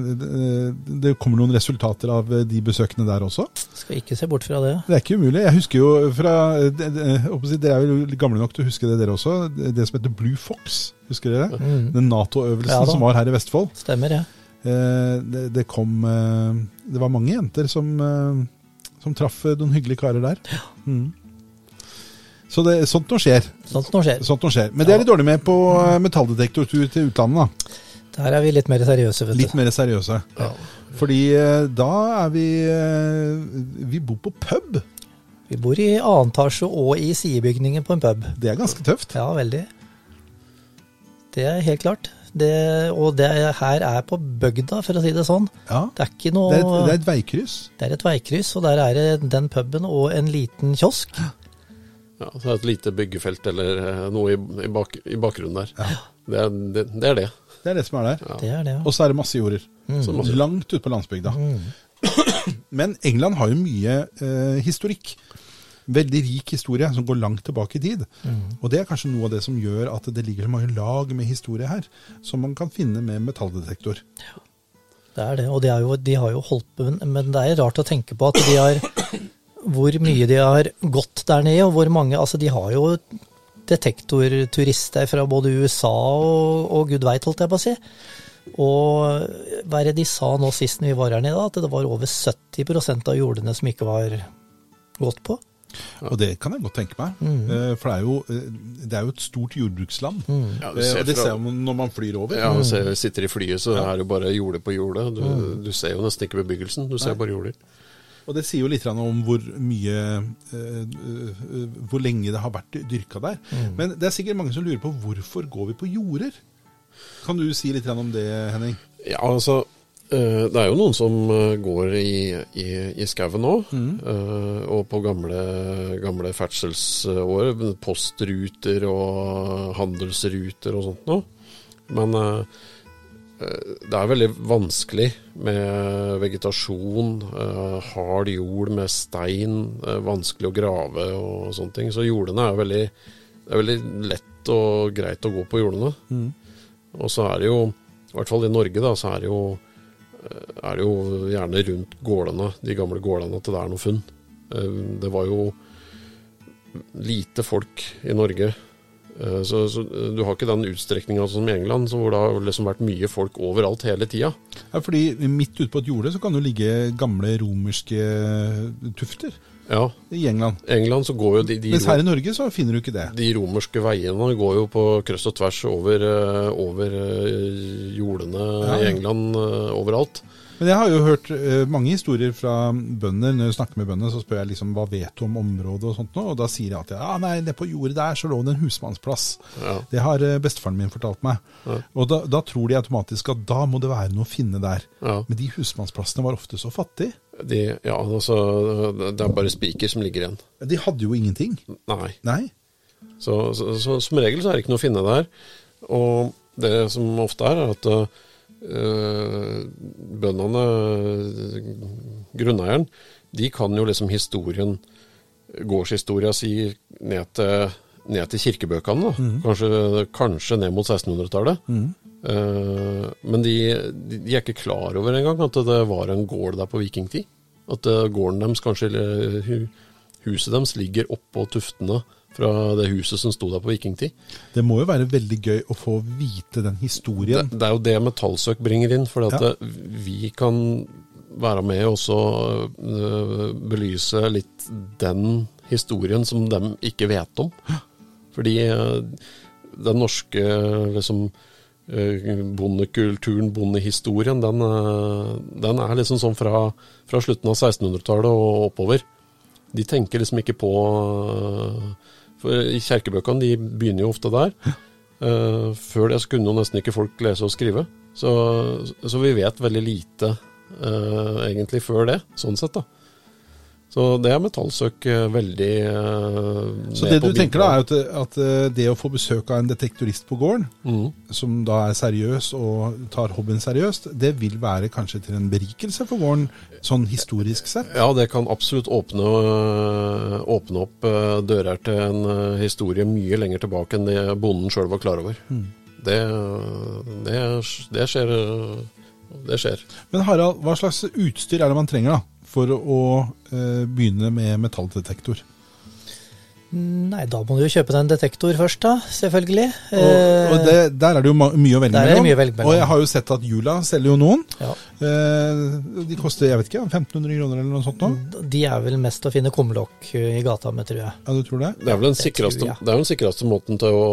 [SPEAKER 1] det- kommer noen resultater av eh, de besøkene der også.
[SPEAKER 2] Skal ikke se bort fra det.
[SPEAKER 1] Det er ikke umulig. Jeg husker jo fra eh, si, Dere er jo gamle nok til å huske det, dere også. Det som heter Blue Fox. Husker dere?
[SPEAKER 2] Mm.
[SPEAKER 1] Den Nato-øvelsen
[SPEAKER 2] Ja
[SPEAKER 1] som var her i Vestfold.
[SPEAKER 2] Stemmer, ja.
[SPEAKER 1] Eh, Det, det kom eh, Det var mange jenter som, eh, som traff eh, noen hyggelige karer der. Mm. Så det, sånt noe skjer.
[SPEAKER 2] Sånt nå skjer.
[SPEAKER 1] Sånt noe skjer. Men det er litt dårlig med på eh, metalldetektortur til utlandet. da.
[SPEAKER 2] Der er vi litt mer seriøse, vet
[SPEAKER 1] Litt mer seriøse.
[SPEAKER 3] Ja.
[SPEAKER 1] Fordi eh, da er vi eh, Vi bor på pub.
[SPEAKER 2] Vi bor i annen etasje og i sidebygningen på en pub.
[SPEAKER 1] Det er ganske tøft.
[SPEAKER 2] Ja, veldig. Det er helt klart. Det, og det her er på bygda, for å si det sånn.
[SPEAKER 1] Ja.
[SPEAKER 2] Det er ikke noe
[SPEAKER 1] Det er, et, det er et veikryss.
[SPEAKER 2] Det er et veikryss, og der er det den puben og en liten kiosk.
[SPEAKER 3] Ja, så er det et lite byggefelt eller eh, noe i, i, bak, i bakgrunnen der. Det, er, det, det er det.
[SPEAKER 1] Det er det som er der.
[SPEAKER 2] Det er det, ja.
[SPEAKER 1] Og så er det masse jorder.
[SPEAKER 3] Mm. masse-
[SPEAKER 1] Langt ute på landsbygda. Men England har jo mye eh, historikk. Veldig rik historie som går langt tilbake i tid. Og det er kanskje noe av det som gjør at det ligger så mange lag med historie her, som man kan finne med metalldetektor. Ja.
[SPEAKER 2] Det er det, og de, er jo, de har jo holdt på, men det er rart å tenke på at de har Hvor mye de har gått der nede, og hvor mange Altså, de har jo detektorturister fra både USA og, og gud veit, holdt jeg på å si. Og hva er det de sa nå sist vi var her nede, at det var over 70% av jordene som ikke var gått på?
[SPEAKER 1] Og det kan jeg godt tenke meg. Mm. For det er, jo, eh, det er jo et stort jordbruksland.
[SPEAKER 3] Ja, du
[SPEAKER 1] Eh,
[SPEAKER 3] ser
[SPEAKER 1] det
[SPEAKER 3] fra-
[SPEAKER 1] ser man når man flyr over.
[SPEAKER 3] Ja, og ser, sitter i flyet, så er det jo bare jorde på jordet. Du, du ser jo nesten ikke bebyggelsen, du ser bare jorder.
[SPEAKER 1] Og det sier jo litt om hvor mye eh, eh, Hvor lenge det har vært dyrka der. Men det er sikkert mange som lurer på hvorfor går vi på jorder? Kan du si litt om det, Henning?
[SPEAKER 3] Ja, altså eh, Det er jo noen som går i, i, i skauen nå, mm. og på gamle, gamle ferdselsår. Postruter og handelsruter og sånt noe. Men det er veldig vanskelig med vegetasjon, eh, hard jord med stein, eh, vanskelig å grave og sånne ting. Så jordene er veldig, er veldig lett og greit å gå på jordene. Og så er det jo, i hvert fall i Norge, da, så er det jo, eh, er det jo gjerne rundt gårdene, de gamle gårdene, at det er noe funn. Eh, Det var jo lite folk i Norge. Eh, Så, så du har ikke den utstrekninga som i England, så hvor det har liksom vært mye folk overalt hele tida.
[SPEAKER 1] Ja, fordi midt ute på et jorde så kan det ligge gamle romerske tufter
[SPEAKER 3] Ja,
[SPEAKER 1] i England.
[SPEAKER 3] England så går jo de, de,
[SPEAKER 1] Mens her i Norge så finner du ikke det.
[SPEAKER 3] de romerske veiene går jo på kryss og tvers over, eh, over eh, jordene
[SPEAKER 1] Ja.
[SPEAKER 3] i England eh, overalt.
[SPEAKER 1] Men jeg har jo hørt uh, mange historier fra bønder. Når jeg snakker med bønder, så spør jeg liksom hva vet du om området og sånt noe, og da sier jeg at ja, nei, nede på jordet der så lå det en husmannsplass.
[SPEAKER 3] Ja.
[SPEAKER 1] Det har uh, bestefaren min fortalt meg.
[SPEAKER 3] Ja.
[SPEAKER 1] Og da, da tror de automatisk at da må det være noe å finne der.
[SPEAKER 3] Ja.
[SPEAKER 1] Men de husmannsplassene var ofte så fattige.
[SPEAKER 3] De, ja, altså, det er bare spiker som ligger igjen.
[SPEAKER 1] De hadde jo ingenting.
[SPEAKER 3] Nei.
[SPEAKER 1] Nei.
[SPEAKER 3] Så, så, så som regel så er det ikke noe å finne der. Og det som ofte er, er at øh, bøndene, grunneieren, de kan jo liksom historien, gårdshistoria si ned til, ned til kirkebøkene. Da. Kanskje, kanskje ned mot 1600-tallet. Eh, men de, de, de er ikke klar over engang at det var en gård der på vikingtid. At eh, gården deres, kanskje eller huset deres, ligger oppå tuftene fra det huset som sto der på vikingtid.
[SPEAKER 1] Det må jo være veldig gøy å få vite den historien.
[SPEAKER 3] det er jo det metallsøk bringer inn, for
[SPEAKER 1] Ja.
[SPEAKER 3] vi kan være med og så eh, belyse litt den historien som de ikke vet om. Fordi eh, den norske liksom eh, bondekulturen, bondehistorien, den, den er liksom sånn fra, fra slutten av 1600-tallet og oppover. De tenker liksom ikke på eh, For kjerkebøkene, de begynner jo ofte der. Uh, før det kunne nesten ikke folk lese og skrive. Så, så vi vet veldig lite uh, egentlig før det, sånn sett da. Så det er metallsøk eh, veldig eh,
[SPEAKER 1] Så det du tenker da, er at, at eh, det å få besøk av en detektorist på gården,
[SPEAKER 3] mm.
[SPEAKER 1] som da er seriøs og tar hobbyen seriøst, det vil være kanskje til en berikelse for gården, sånn historisk sett.
[SPEAKER 3] Ja, det kan absolutt åpne, åpne opp dører til en historie mye lenger tilbake enn det bonden sjøl var klar over. Det, det, det skjer. Det skjer.
[SPEAKER 1] Men Harald, hva slags utstyr er det man trenger da, for å eh, begynne med metalldetektor?
[SPEAKER 2] Nei, da må du jo kjøpe deg en detektor først, da. Selvfølgelig.
[SPEAKER 1] Og, og det, der er det jo mye å velge mellom. Og jeg har jo sett at Jula selger jo noen.
[SPEAKER 2] ja.
[SPEAKER 1] Eh, de koster jeg vet ikke, 1500 kroner eller noe sånt nå.
[SPEAKER 2] De er vel mest å finne kumlokk i gata med, tror jeg.
[SPEAKER 1] Ja, du tror det?
[SPEAKER 3] Det er vel den sikreste,
[SPEAKER 2] tror jeg.
[SPEAKER 3] det er den sikreste måten til å,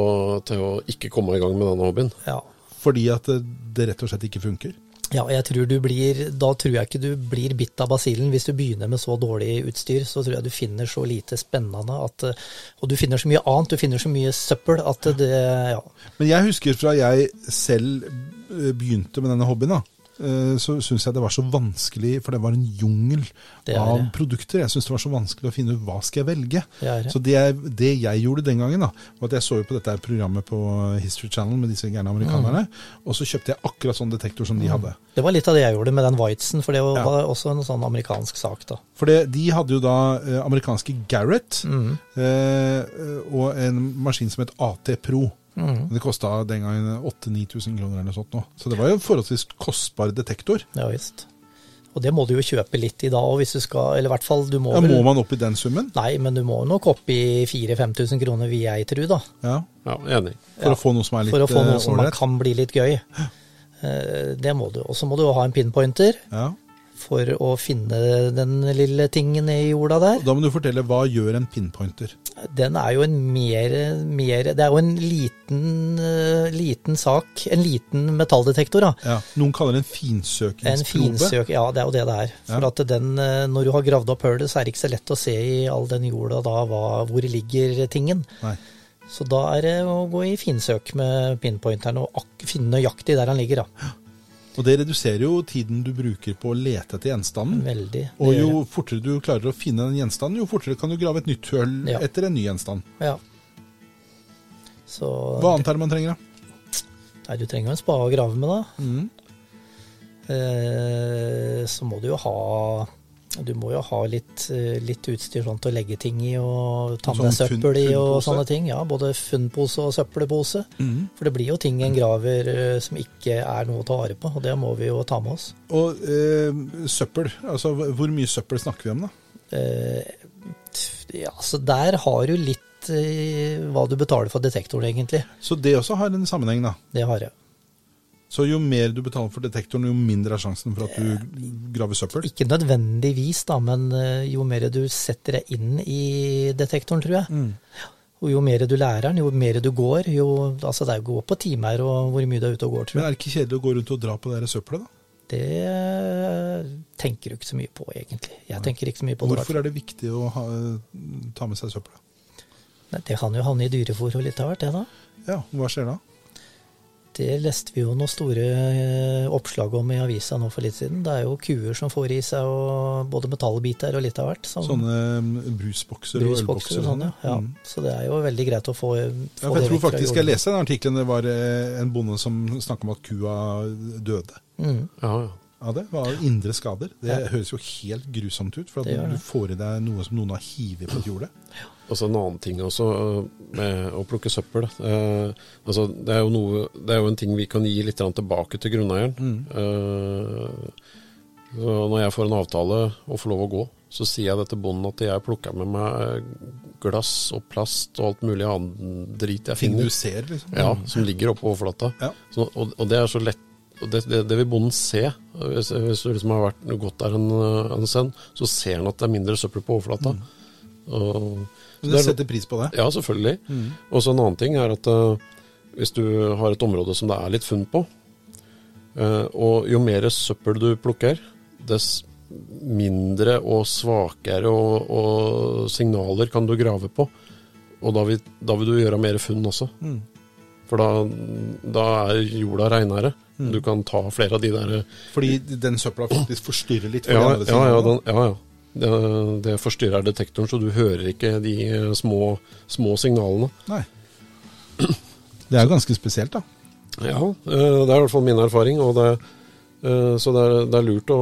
[SPEAKER 3] til å ikke komme i gang med denne hobbyen.
[SPEAKER 2] Ja.
[SPEAKER 1] Fordi at det, det rett og slett ikke funker.
[SPEAKER 2] Ja, jeg tror du blir, da tror jeg ikke du blir bitt av basillen. Hvis du begynner med så dårlig utstyr, så tror jeg du finner så lite spennende at Og du finner så mye annet, du finner så mye søppel at det Ja.
[SPEAKER 1] Men jeg husker fra jeg selv begynte med denne hobbyen, da Eh, så syns jeg det var så vanskelig, for det var en jungel av det. produkter. Jeg syns det var så vanskelig å finne ut hva skal jeg velge. Det så det, det, jeg gjorde den gangen, da, var at jeg så jo på dette programmet på History Channel med disse gærne amerikanerne, mm. og så kjøpte jeg akkurat sånn detektor som de mm. hadde.
[SPEAKER 2] Det var litt av det jeg gjorde med den Whiteson, for det var ja. også en sånn amerikansk sak. da.
[SPEAKER 1] For det, de hadde jo da eh, amerikanske Garrett mm. eh, og en maskin som het AT Pro. Mm. Det kosta den gangen 8000-9000 kroner eller noe sånt. Nå. Så det var jo en forholdsvis kostbar detektor.
[SPEAKER 2] Ja visst. Og det må du jo kjøpe litt i da òg, hvis du skal Eller i hvert fall du må
[SPEAKER 1] ja, Må man opp i den summen?
[SPEAKER 2] Nei, men du må nok opp i 4000-5000 kroner, vil jeg tro, da.
[SPEAKER 3] Ja, ja enig.
[SPEAKER 1] For ja, å få noe som er litt
[SPEAKER 2] For å få noe som kan bli litt gøy. Eh, det må du. Og så må du jo ha en pinpointer. Ja for å finne den lille tingen i jorda der.
[SPEAKER 1] Da må du fortelle, hva gjør en pinpointer?
[SPEAKER 2] Den er jo en mer, mer Det er jo en liten, uh, liten sak. En liten metalldetektor, da.
[SPEAKER 1] Ja, noen kaller det en finsøkingsprobe? En finsøk,
[SPEAKER 2] ja, det er jo det det er. For at den, uh, når du har gravd opp hullet, så er det ikke så lett å se i all den jorda da hva, hvor ligger tingen. Nei. Så da er det å gå i finsøk med pinpointeren og finne nøyaktig der han ligger. da.
[SPEAKER 1] Og det reduserer jo tiden du bruker på å lete etter gjenstanden.
[SPEAKER 2] Veldig.
[SPEAKER 1] Og jo fortere du klarer å finne den gjenstanden, jo fortere kan du grave et nytt høl ja. etter en ny gjenstand.
[SPEAKER 2] Ja.
[SPEAKER 1] Så, Hva annet er det man trenger, da?
[SPEAKER 2] Nei, Du trenger jo en spade å grave med, da. Mm. Eh, så må du jo ha du må jo ha litt, eh, litt utstyr sånn til å legge ting i og ta med sånn søppel i og sånne ting. Ja, Både funnpose og søppelpose. Mm. For det blir jo ting en graver eh, som ikke er noe å ta vare på, og det må vi jo ta med oss.
[SPEAKER 1] Og eh, søppel, altså hvor mye søppel snakker vi om da?
[SPEAKER 2] Eh, ja, så der har du litt eh, hva du betaler for detektoren, egentlig.
[SPEAKER 1] Så det også har en sammenheng, da?
[SPEAKER 2] Det har jeg.
[SPEAKER 1] Så jo mer du betaler for detektoren, jo mindre er sjansen for at du graver søppel?
[SPEAKER 2] Ikke nødvendigvis, da, men eh, jo mer du setter deg inn i detektoren, tror jeg. Mm. Og jo mer du lærer den, jo mer du går. Jo, altså det er jo gå på timer og hvor mye du er ute og går, tror
[SPEAKER 1] jeg. Men er det ikke kjedelig å gå rundt og dra på det søppelet, da?
[SPEAKER 2] Det tenker du ikke så mye på, egentlig. Jeg tenker ikke så mye på
[SPEAKER 1] det. Hvorfor er det viktig å ha, ta med seg søppelet?
[SPEAKER 2] Det kan jo havne i dyrefòr og litt av hvert, det da.
[SPEAKER 1] Ja, hva skjer da?
[SPEAKER 2] Det leste vi jo noen store eh, oppslag om i avisa nå for litt siden. Det er jo kuer som får i seg både metallbiter og litt av hvert.
[SPEAKER 1] Som, Sånne mm, brusbokser, og ølbokser og
[SPEAKER 2] sånn, ja. ja. Mm. Så det er jo veldig greit å få, få
[SPEAKER 1] ja, Jeg tror faktisk jeg leste den artikkelen. Det var eh, en bonde som snakka om at kua døde. Mm. Ja, ja. Ja, det var indre skader. Det ja. høres jo helt grusomt ut. For at du får i deg noe som noen har hivet på et jorde.
[SPEAKER 3] Og så en annen ting også, øh, med å plukke søppel. Eh, altså, det, er noe, det, er jo en ting vi kan gi litt tilbake til grunneieren. Mm. Eh, når jeg får en avtale og får lov å gå, så sier jeg det til bonden at jeg plukker med meg glass og plast og alt mulig annen drit jeg finner.
[SPEAKER 1] Ting du ser, liksom?
[SPEAKER 3] Ja, som ligger oppå overflata. Ja. Så, og, og, det er så lett det, det, det, vil bonden se. Hvis, hvis du liksom har vært gått der en, en stund, så ser han at det er mindre søppel på overflata. Mm.
[SPEAKER 1] Og, du setter pris på det?
[SPEAKER 3] Ja, selvfølgelig. Mm. Og så en annen ting er at uh, hvis du har et område som det er litt funn på, uh, og jo mer søppel du plukker, dess mindre og svakere og, og signaler kan du grave på. Og da vil, da vil du gjøre mer funn også. Mm. For da, da, er jorda reinere. Mm. Du kan ta flere av de der
[SPEAKER 1] Fordi den søpla faktisk forstyrrer litt?
[SPEAKER 3] For ja, ja, ja, den, ja, ja. Det, det, forstyrrer detektoren, så du hører ikke de små, små signalene. Nei.
[SPEAKER 1] Det er ganske spesielt, da.
[SPEAKER 3] Ja, eh, det er i hvert fall min erfaring. Det, eh, så det er, det er, lurt å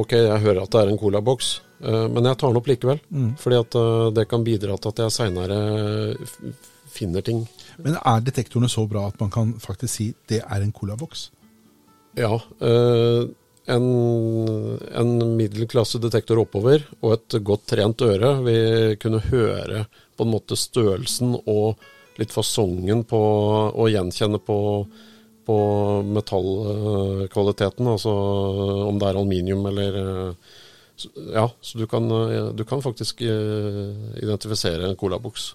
[SPEAKER 3] Ok, jeg hører at det er en colaboks, eh, men jeg tar den opp likevel. Mm. Fordi at det kan bidra til at jeg seinere finner ting.
[SPEAKER 1] Men er detektorene så bra at man kan faktisk si det er en colaboks?
[SPEAKER 3] Ja. Øh, en, en middelklasse detektor oppover og et godt trent øre vil kunne høre på en måte størrelsen og litt fasongen på å gjenkjenne på, på metallkvaliteten, altså om det er aluminium eller Ja, så du kan, du kan faktisk eh, identifisere en colaboks.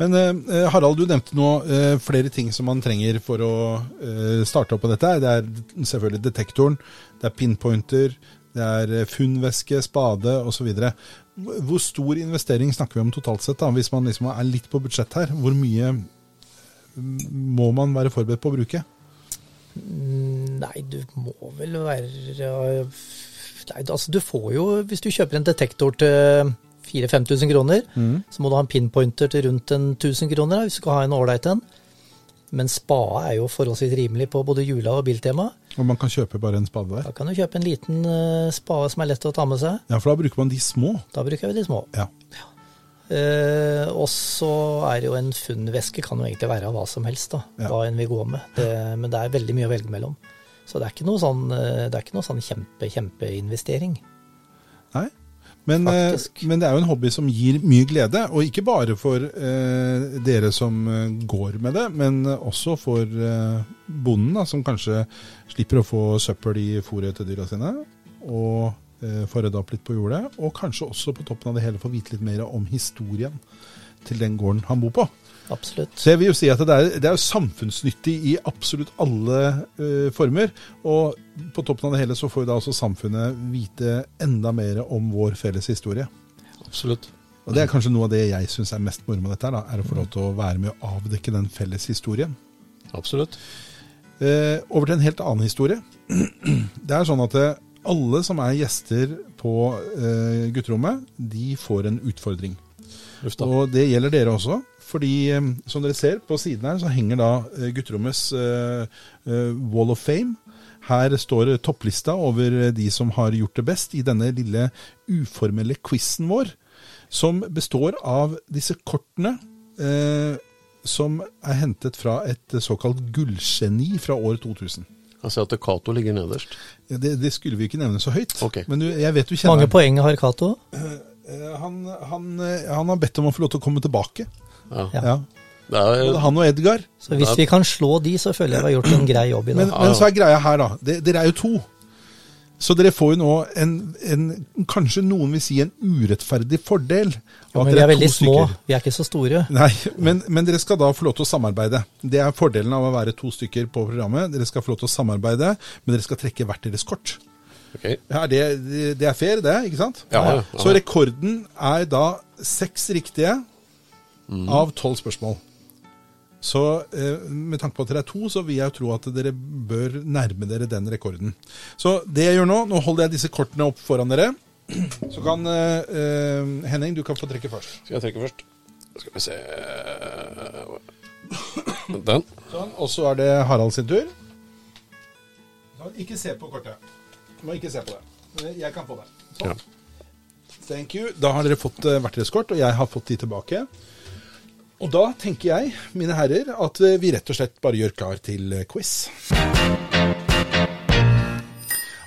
[SPEAKER 1] Men eh, Harald, du nevnte nå eh, flere ting som man trenger for å eh, starte opp på dette. Det er selvfølgelig detektoren, det er pinpointer, det er eh, funnveske, spade osv. Hvor stor investering snakker vi om totalt sett, da, hvis man liksom er litt på budsjett her? Hvor mye må man være forberedt på å bruke?
[SPEAKER 2] Mm, nei, du må vel være Nei, altså du får jo, hvis du kjøper en detektor til 4000-5000 kroner, mm. så må du ha en pinpointer til rundt en 1000 kroner hvis du skal ha en ålreit en. Men spade er jo forholdsvis rimelig på både Jula og Biltema.
[SPEAKER 1] Og man kan kjøpe bare en spade der?
[SPEAKER 2] Da kan du kjøpe en liten uh, spade som er lett å ta med seg.
[SPEAKER 1] Ja, for da bruker man de små?
[SPEAKER 2] Da bruker vi de små.
[SPEAKER 1] Ja.
[SPEAKER 2] ja. Uh, og så er det jo en funnveske kan jo egentlig være hva som helst, da. Ja. Hva enn vi går med. Det, men det er veldig mye å velge mellom. Så det er ikke noe sånn, eh, det er ikke noe sånn kjempe, kjempeinvestering.
[SPEAKER 1] Nei. Men, eh, men, det er jo en hobby som gir mye glede, og ikke bare for eh, dere som eh, går med det, men også for eh, bonden, da, som kanskje slipper å få søppel i fôret til dyra sine, og eh, får rydda opp litt på jordet. Og kanskje også på toppen av det hele få vite litt mer om historien til den gården han bor på.
[SPEAKER 2] Absolutt.
[SPEAKER 1] Så jeg vil jo si at det er, det er samfunnsnyttig i absolutt alle uh, former. Og på toppen av det hele så får da også samfunnet vite enda mer om vår felles historie.
[SPEAKER 3] Absolutt.
[SPEAKER 1] Og det er kanskje noe av det jeg syns er mest moro med dette, da, er å få lov til å være med å avdekke den felles historien.
[SPEAKER 3] Absolutt.
[SPEAKER 1] Uh, over til en helt annen historie. Det er sånn at det, alle som er gjester på uh, gutterommet, de får en utfordring. Og det gjelder dere også. Fordi eh, som dere ser på siden her, så henger da eh, gutterommets uh, Wall of Fame. Her står topplista over de som har gjort det best i denne lille uformelle quizen vår. Som består av disse kortene eh, som er hentet fra et såkalt gullgeni fra år 2000.
[SPEAKER 3] Jeg ser at Cato ligger nederst.
[SPEAKER 1] Ja, det, det, skulle vi ikke nevne så høyt.
[SPEAKER 3] Okay.
[SPEAKER 1] Men du, jeg vet du kjenner
[SPEAKER 2] Mange poeng har Cato?
[SPEAKER 1] Han, han, han, har bedt om å få lov til å komme tilbake.
[SPEAKER 3] Ja. ja.
[SPEAKER 1] Er, Både han og Edgar.
[SPEAKER 2] Så hvis vi kan slå de, så føler jeg vi har gjort en grei jobb i
[SPEAKER 1] dag. Men, men så er greia her, da. Dere er jo to. Så dere får jo nå en, en, kanskje noen vil si en urettferdig fordel.
[SPEAKER 2] Ja, men vi er, er veldig små, vi er ikke så store.
[SPEAKER 1] Nei, men, men, dere skal da få lov til å samarbeide. Det er fordelen av å være to stykker på programmet. Dere skal få lov til å samarbeide, men dere skal trekke hvert deres kort.
[SPEAKER 3] Okay.
[SPEAKER 1] Ja, det, det, er fair, det, ikke sant?
[SPEAKER 3] Ja, ja,
[SPEAKER 1] Så rekorden er da seks riktige mm. av tolv spørsmål. Så eh, med tanke på at dere er to, så vil jeg tro at dere bør nærme dere den rekorden. Så det jeg gjør nå, nå holder jeg disse kortene opp foran dere. Så kan eh, eh, Henning, du kan få trekke først.
[SPEAKER 3] Skal jeg trekke først? Skal vi se Den.
[SPEAKER 1] Sånn, Og så er det Harald sin tur. Sånn, ikke se på kortet. Du må ikke se på det. Jeg kan få det. Sånn. Ja. Thank you. Da har dere fått uh, hvert deres kort, og jeg har fått de tilbake. Og da tenker jeg, mine herrer, at vi rett og slett bare gjør klar til quiz.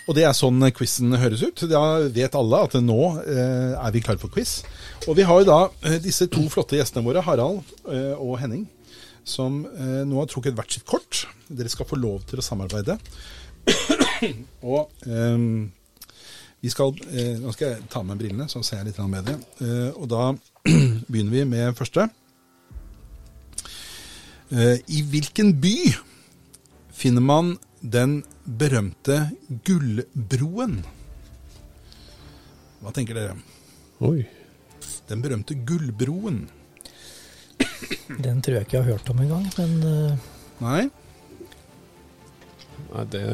[SPEAKER 1] Og det er sånn quizen høres ut. Da vet alle at nå eh, er vi klare for quiz. Og vi har jo da eh, disse to flotte gjestene våre, Harald eh, og Henning, som eh, nå har trukket hvert sitt kort. Dere skal få lov til å samarbeide. og eh, vi skal eh, Nå skal jeg ta med brillene, så ser jeg litt bedre. og da begynner vi med første. Eh, I hvilken by finner man den berømte Gullbroen? Hva tenker dere?
[SPEAKER 3] Oi.
[SPEAKER 1] Den berømte Gullbroen.
[SPEAKER 2] Den tror jeg ikke jeg har hørt om engang, men uh...
[SPEAKER 1] Nei?
[SPEAKER 3] Nei, det,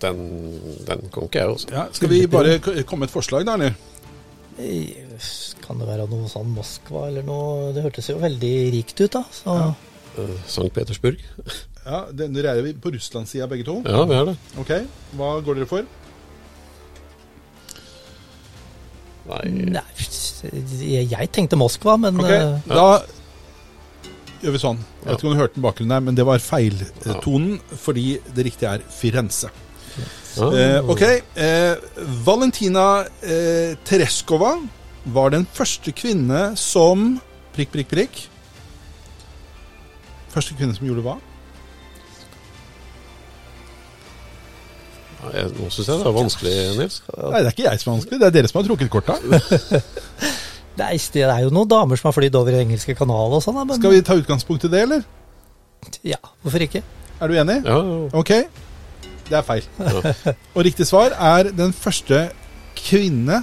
[SPEAKER 3] den, den kom ikke jeg også.
[SPEAKER 1] Ja, skal vi bare komme med et forslag, da, eller?
[SPEAKER 2] Eh, kan det være noe sånn Moskva eller noe Det hørtes jo veldig rikt ut, da. Så. Ja.
[SPEAKER 3] Uh, St. Petersburg.
[SPEAKER 1] ja, Dere er på Russlandssida begge to?
[SPEAKER 3] Ja, vi er det.
[SPEAKER 1] Ok, Hva går dere for?
[SPEAKER 2] Nei Nei Jeg tenkte Moskva, men
[SPEAKER 1] Ok, uh, Da gjør vi sånn. Jeg vet ikke om du hørte den bakgrunnen der, men det var feiltonen, ja. fordi det riktige er Firenze. Ja. Eh, ok. Eh, Valentina eh, Tereskova var den første kvinne som prikk, prikk, prikk Første kvinne som gjorde hva?
[SPEAKER 3] nå syns jeg det er vanskelig, Nils.
[SPEAKER 1] Nei, det er ikke jeg som er vanskelig, det er dere som har trukket korta.
[SPEAKER 2] Det er, det er jo noen damer som har flydd over i engelske kanal og sånn. Men
[SPEAKER 1] Skal vi ta utgangspunkt i det, eller?
[SPEAKER 2] ja, hvorfor ikke?
[SPEAKER 1] Er du enig?
[SPEAKER 3] Ja, ja.
[SPEAKER 1] Ok. Det er feil. Og riktig svar er den første kvinne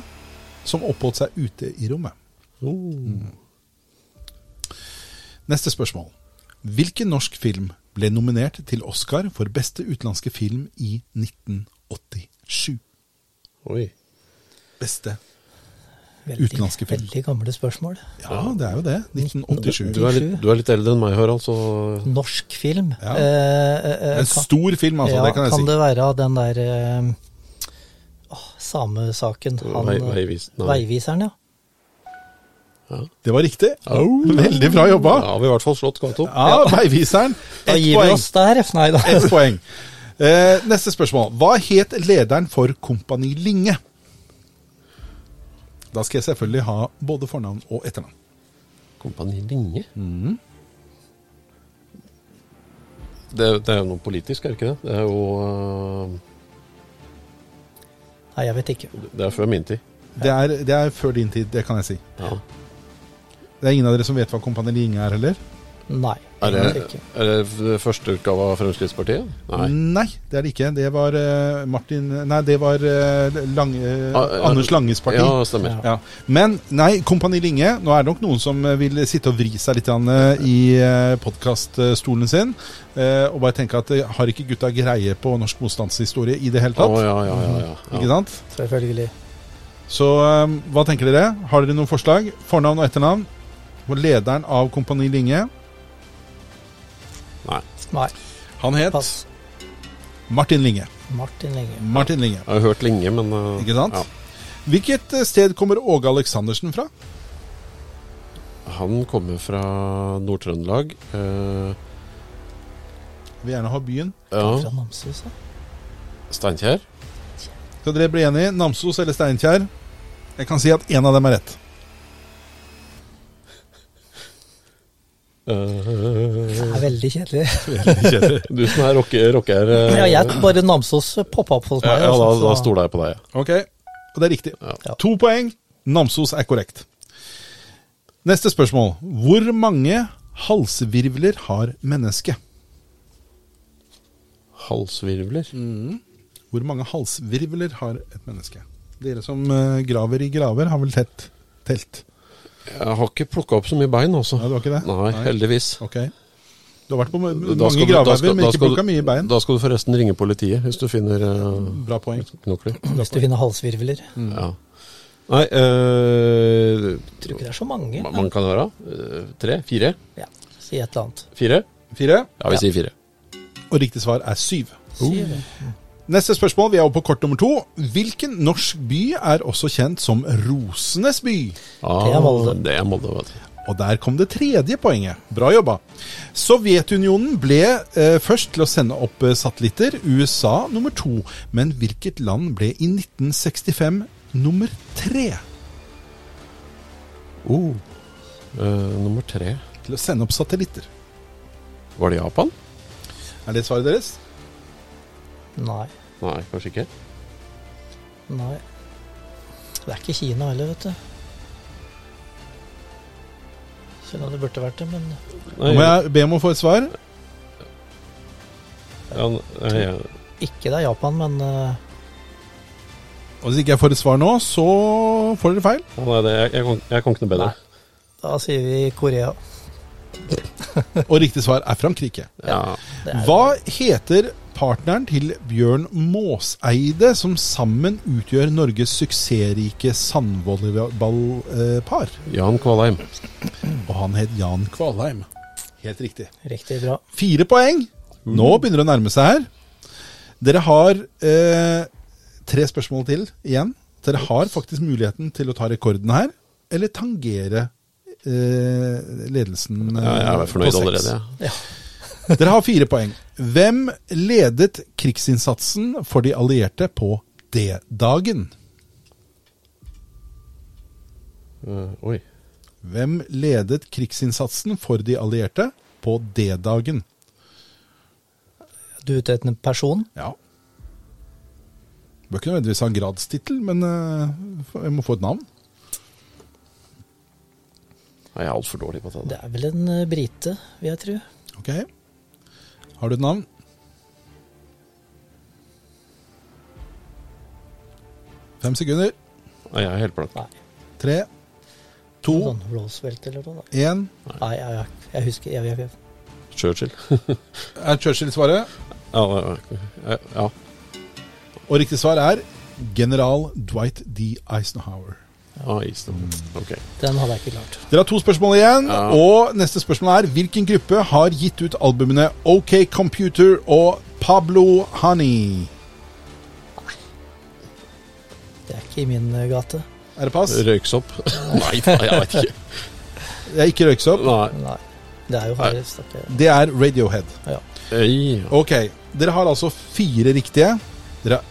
[SPEAKER 1] som oppholdt seg ute i rommet.
[SPEAKER 3] Oh.
[SPEAKER 1] Neste spørsmål. Hvilken norsk film ble nominert til Oscar for beste utenlandske film i 1987?
[SPEAKER 3] Oi.
[SPEAKER 1] Beste
[SPEAKER 2] Veldig,
[SPEAKER 1] Utenlandske film.
[SPEAKER 2] veldig gamle spørsmål.
[SPEAKER 1] Ja, det er jo det. 1987.
[SPEAKER 3] Du er, litt, du er litt eldre enn meg, Harald, så
[SPEAKER 2] Norsk film.
[SPEAKER 1] Ja.
[SPEAKER 2] Eh, eh, eh,
[SPEAKER 1] En stor film, altså.
[SPEAKER 2] ja,
[SPEAKER 1] det kan jeg si.
[SPEAKER 2] Kan det være den der eh, åh, samesaken?
[SPEAKER 3] Vei, veivis.
[SPEAKER 2] Veiviseren, ja.
[SPEAKER 1] Det var riktig.
[SPEAKER 3] Oh.
[SPEAKER 1] Veldig bra jobba.
[SPEAKER 3] Ja, har vi i hvert fall slått godt opp.
[SPEAKER 1] Ja, Veiviseren.
[SPEAKER 2] Da
[SPEAKER 1] Ett
[SPEAKER 2] gir vi
[SPEAKER 1] poeng.
[SPEAKER 2] oss der. Nei da.
[SPEAKER 1] Ett poeng. Eh, neste spørsmål. Hva het lederen for Kompani Linge? Da skal jeg selvfølgelig ha både fornavn og etternavn.
[SPEAKER 3] Kompani Linge?
[SPEAKER 1] Mm.
[SPEAKER 3] Det, det er jo noe politisk, er det ikke det? Det er jo uh...
[SPEAKER 2] Nei, jeg vet ikke.
[SPEAKER 3] Det er før min tid.
[SPEAKER 1] Det er, det er før din tid, det kan jeg si.
[SPEAKER 3] Ja.
[SPEAKER 1] Det er ingen av dere som vet hva Kompani Linge er, heller?
[SPEAKER 2] Nei,
[SPEAKER 3] Er det,
[SPEAKER 2] ikke.
[SPEAKER 3] er det første utgave av Fremskrittspartiet? Nei.
[SPEAKER 1] Nei, det er det ikke. Det var uh, Martin Nei, det var eh, Lange,
[SPEAKER 3] Ah, ja.
[SPEAKER 1] Anders Langes parti.
[SPEAKER 3] Ja, stemmer.
[SPEAKER 2] Ja.
[SPEAKER 1] Men nei, Kompani Linge Nå er det nok noen som vil sitte og vri seg litt i podkaststolen sin eh, og bare tenke at har ikke gutta greie på norsk motstandshistorie i det hele tatt?
[SPEAKER 3] ja, ja, ja, ja,
[SPEAKER 1] Ikke sant?
[SPEAKER 2] Selvfølgelig.
[SPEAKER 1] Så hva tenker dere? Har dere noen forslag? Fornavn og etternavn? Og lederen av Kompani Linge,
[SPEAKER 3] Nei.
[SPEAKER 2] Nei,
[SPEAKER 1] han het
[SPEAKER 2] pass.
[SPEAKER 1] Martin Linge.
[SPEAKER 2] Martin Linge.
[SPEAKER 1] Martin Linge.
[SPEAKER 3] Jeg har hørt Linge, men uh,
[SPEAKER 1] Ikke sant?
[SPEAKER 3] Ja.
[SPEAKER 1] Hvilket eh, sted kommer Åge Aleksandersen fra?
[SPEAKER 3] Han kommer fra Nord-Trøndelag. Uh,
[SPEAKER 1] Vil gjerne ha byen.
[SPEAKER 3] ja,
[SPEAKER 2] Fra Namsos, da.
[SPEAKER 3] Steinkjer.
[SPEAKER 1] Skal dere bli enige? Namsos eller Steinkjer? Jeg kan si at én av dem er rett.
[SPEAKER 2] Det er veldig kjedelig.
[SPEAKER 1] Veldig kjedelig.
[SPEAKER 3] du som er rocker, rocker eh,
[SPEAKER 2] Ja, jeg bare Namsos poppa opp hos meg.
[SPEAKER 3] ja, da,
[SPEAKER 2] altså,
[SPEAKER 3] da stoler jeg på deg.
[SPEAKER 1] Ok, og det er riktig.
[SPEAKER 3] Ja.
[SPEAKER 2] Ja.
[SPEAKER 1] To poeng. Namsos er korrekt. Neste spørsmål. Hvor mange halsvirvler har mennesket?
[SPEAKER 3] Halsvirvler.
[SPEAKER 1] Hvor mange halsvirvler har et menneske? Dere som eh, graver i graver, har vel tett telt?
[SPEAKER 3] Jeg har ikke plukka opp så mye bein, altså.
[SPEAKER 1] Nei, du har ikke det?
[SPEAKER 3] Nei, heldigvis.
[SPEAKER 1] Ok. Du har vært på mange gravhauger, men ikke plukka mye bein.
[SPEAKER 3] Da skal du forresten ringe politiet hvis du finner uh,
[SPEAKER 1] Bra poeng.
[SPEAKER 3] knokler.
[SPEAKER 2] Hvis du finner halsvirvler.
[SPEAKER 3] Ja. Nei, Jeg
[SPEAKER 2] Tror ikke det er så mange.
[SPEAKER 3] Man, man kan være eh, tre? Fire?
[SPEAKER 2] Ja, Si et eller annet.
[SPEAKER 3] Fire?
[SPEAKER 1] Fire.
[SPEAKER 3] Ja, vi
[SPEAKER 2] Ja.
[SPEAKER 3] sier fire.
[SPEAKER 1] Og riktig svar er syv.
[SPEAKER 2] Syv.
[SPEAKER 1] Neste spørsmål, vi er oppe på kort nummer to. Hvilken norsk by er også kjent som Rosenes by?
[SPEAKER 3] Ah,
[SPEAKER 2] Det er Molde.
[SPEAKER 3] Det er Molde, vet du.
[SPEAKER 1] Og der kom det tredje poenget. Bra jobba. Sovjetunionen ble eh, først til å sende opp eh, satellitter. USA nummer to. Men hvilket land ble i 1965 nummer tre
[SPEAKER 3] Oh. Uh, nummer tre.
[SPEAKER 1] til å sende opp satellitter?
[SPEAKER 3] Var det Japan?
[SPEAKER 1] Er det svaret deres?
[SPEAKER 2] Nei.
[SPEAKER 3] Nei, kanskje ikke.
[SPEAKER 2] Nei. Det er ikke Kina heller, vet du. Selv om det burde vært det, men
[SPEAKER 1] Nå må jeg be om å få et svar.
[SPEAKER 3] ja, nei, ja.
[SPEAKER 2] ikke det er Japan, men eh,
[SPEAKER 1] Og hvis ikke jeg får et svar nå, så får dere feil.
[SPEAKER 3] Ja, nei, det, jeg, jeg, kan, jeg kan ikke noe bedre.
[SPEAKER 2] da sier vi Korea.
[SPEAKER 1] Og riktig svar er Frankrike.
[SPEAKER 3] Ja.
[SPEAKER 1] Hva heter partneren til Bjørn Måseide, som sammen utgjør Norges suksessrike sandvolleyballpar?
[SPEAKER 3] Jan Kvalheim.
[SPEAKER 1] Og han het Jan Kvalheim. Helt riktig.
[SPEAKER 2] Riktig bra.
[SPEAKER 1] Fire poeng. Nå begynner det å nærme seg her. Dere har eh, tre spørsmål til igjen. Dere har faktisk muligheten til å ta rekorden her, eller tangere eh, ledelsen eh,
[SPEAKER 3] Ja, jeg er fornøyd
[SPEAKER 1] på seks.
[SPEAKER 3] allerede. Ja.
[SPEAKER 1] Dere har fire poeng. Hvem ledet krigsinnsatsen for de allierte på D-dagen?
[SPEAKER 3] Uh, oi.
[SPEAKER 1] Hvem ledet krigsinnsatsen for de allierte på D-dagen?
[SPEAKER 2] Du er ute etter en person?
[SPEAKER 1] Ja. Bør ikke nødvendigvis ha en gradstittel, men eh, jeg må få et navn.
[SPEAKER 3] Jeg er altfor dårlig på det.
[SPEAKER 2] Det er vel en uh, brite, vil jeg tro.
[SPEAKER 1] Ok. Har du et navn? Fem sekunder.
[SPEAKER 3] Nei, jeg er helt blank.
[SPEAKER 2] Nei.
[SPEAKER 1] Tre, to,
[SPEAKER 2] Sånn Roosevelt eller noe. da.
[SPEAKER 1] én.
[SPEAKER 2] Nei, jeg, jeg, jeg husker jeg, jeg, jeg,
[SPEAKER 3] Churchill.
[SPEAKER 1] Er Churchill svaret?
[SPEAKER 3] ja, ja, ja.
[SPEAKER 1] Og riktig svar er general Dwight D. Eisenhower.
[SPEAKER 3] Ah, okay.
[SPEAKER 2] Den hadde jeg ikke klart.
[SPEAKER 1] Dere har to spørsmål igjen,
[SPEAKER 3] Ja.
[SPEAKER 1] og neste spørsmål er hvilken gruppe har gitt ut albumene OK Computer og Pablo Honey?
[SPEAKER 2] Det er ikke i min uh, gate.
[SPEAKER 1] Er det pass?
[SPEAKER 3] Røyksopp? Nei, jeg vet ikke.
[SPEAKER 1] Det er ikke Røyksopp.
[SPEAKER 3] Nei.
[SPEAKER 2] Nei. Det er jo Harris. det-
[SPEAKER 1] Det er Radiohead.
[SPEAKER 3] Ja.
[SPEAKER 1] Ok, dere har altså fire riktige. Dere har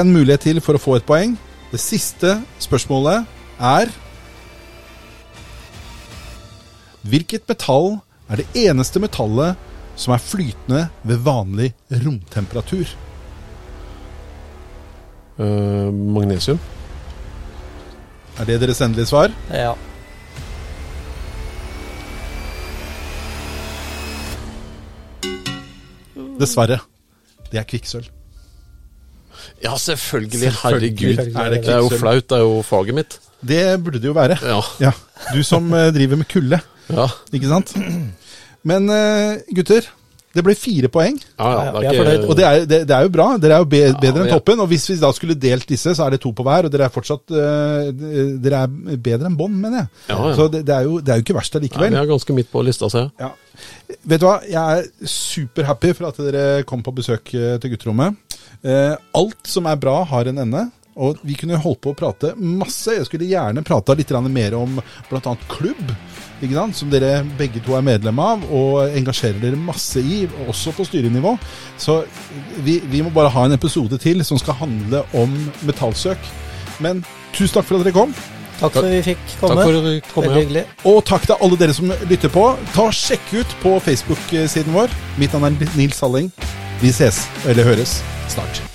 [SPEAKER 1] én mulighet til for å få et poeng. Det siste spørsmålet er Hvilket metall er det eneste metallet som er flytende ved vanlig romtemperatur?
[SPEAKER 3] Uh, magnesium?
[SPEAKER 1] Er det deres endelige svar?
[SPEAKER 2] Ja.
[SPEAKER 1] Dessverre. Det er kvikksølv.
[SPEAKER 3] Ja, selvfølgelig.
[SPEAKER 1] Selvfølgelig
[SPEAKER 3] Herregud.
[SPEAKER 1] er det
[SPEAKER 3] Det er jo flaut. Det er jo faget mitt.
[SPEAKER 1] Det burde det jo være.
[SPEAKER 3] Ja.
[SPEAKER 1] Ja, Du som eh, driver med kulde,
[SPEAKER 3] Ja,
[SPEAKER 1] ikke sant? Men eh, gutter, det ble fire poeng.
[SPEAKER 3] ja, ja
[SPEAKER 2] Ja,
[SPEAKER 3] det er ikke.
[SPEAKER 1] Og det er, det, det er jo bra. Dere er jo be, bedre enn toppen. Og hvis vi da skulle delt disse, så er det to på hver. Og dere er fortsatt uh, Dere er bedre enn bånn, mener jeg.
[SPEAKER 3] Ja, ja.
[SPEAKER 1] Så det, det, er jo, det er jo ikke verst allikevel.
[SPEAKER 3] Vi er ganske midt på lista, ser jeg.
[SPEAKER 1] Ja. Vet du hva, jeg er superhappy for at dere kom på besøk til gutterommet. Eh, alt som er bra, har en ende. Og vi kunne holdt på å prate masse. Jeg skulle gjerne prata litt mer om bl.a. klubb, ikke sant? som dere begge to er medlem av og engasjerer dere masse i, også på styrenivå. Så vi, vi må bare ha en episode til som skal handle om metallsøk. Men tusen takk for at dere kom.
[SPEAKER 2] Takk for at vi fikk
[SPEAKER 3] Takk
[SPEAKER 2] komme.
[SPEAKER 3] for at du kom.
[SPEAKER 2] Veldig
[SPEAKER 3] Ja.
[SPEAKER 2] hyggelig.
[SPEAKER 1] Og takk til alle dere som lytter på. Ta Sjekk ut på Facebook-siden vår. Mitt navn er Nils Salling. Vi ses, eller høres, snart.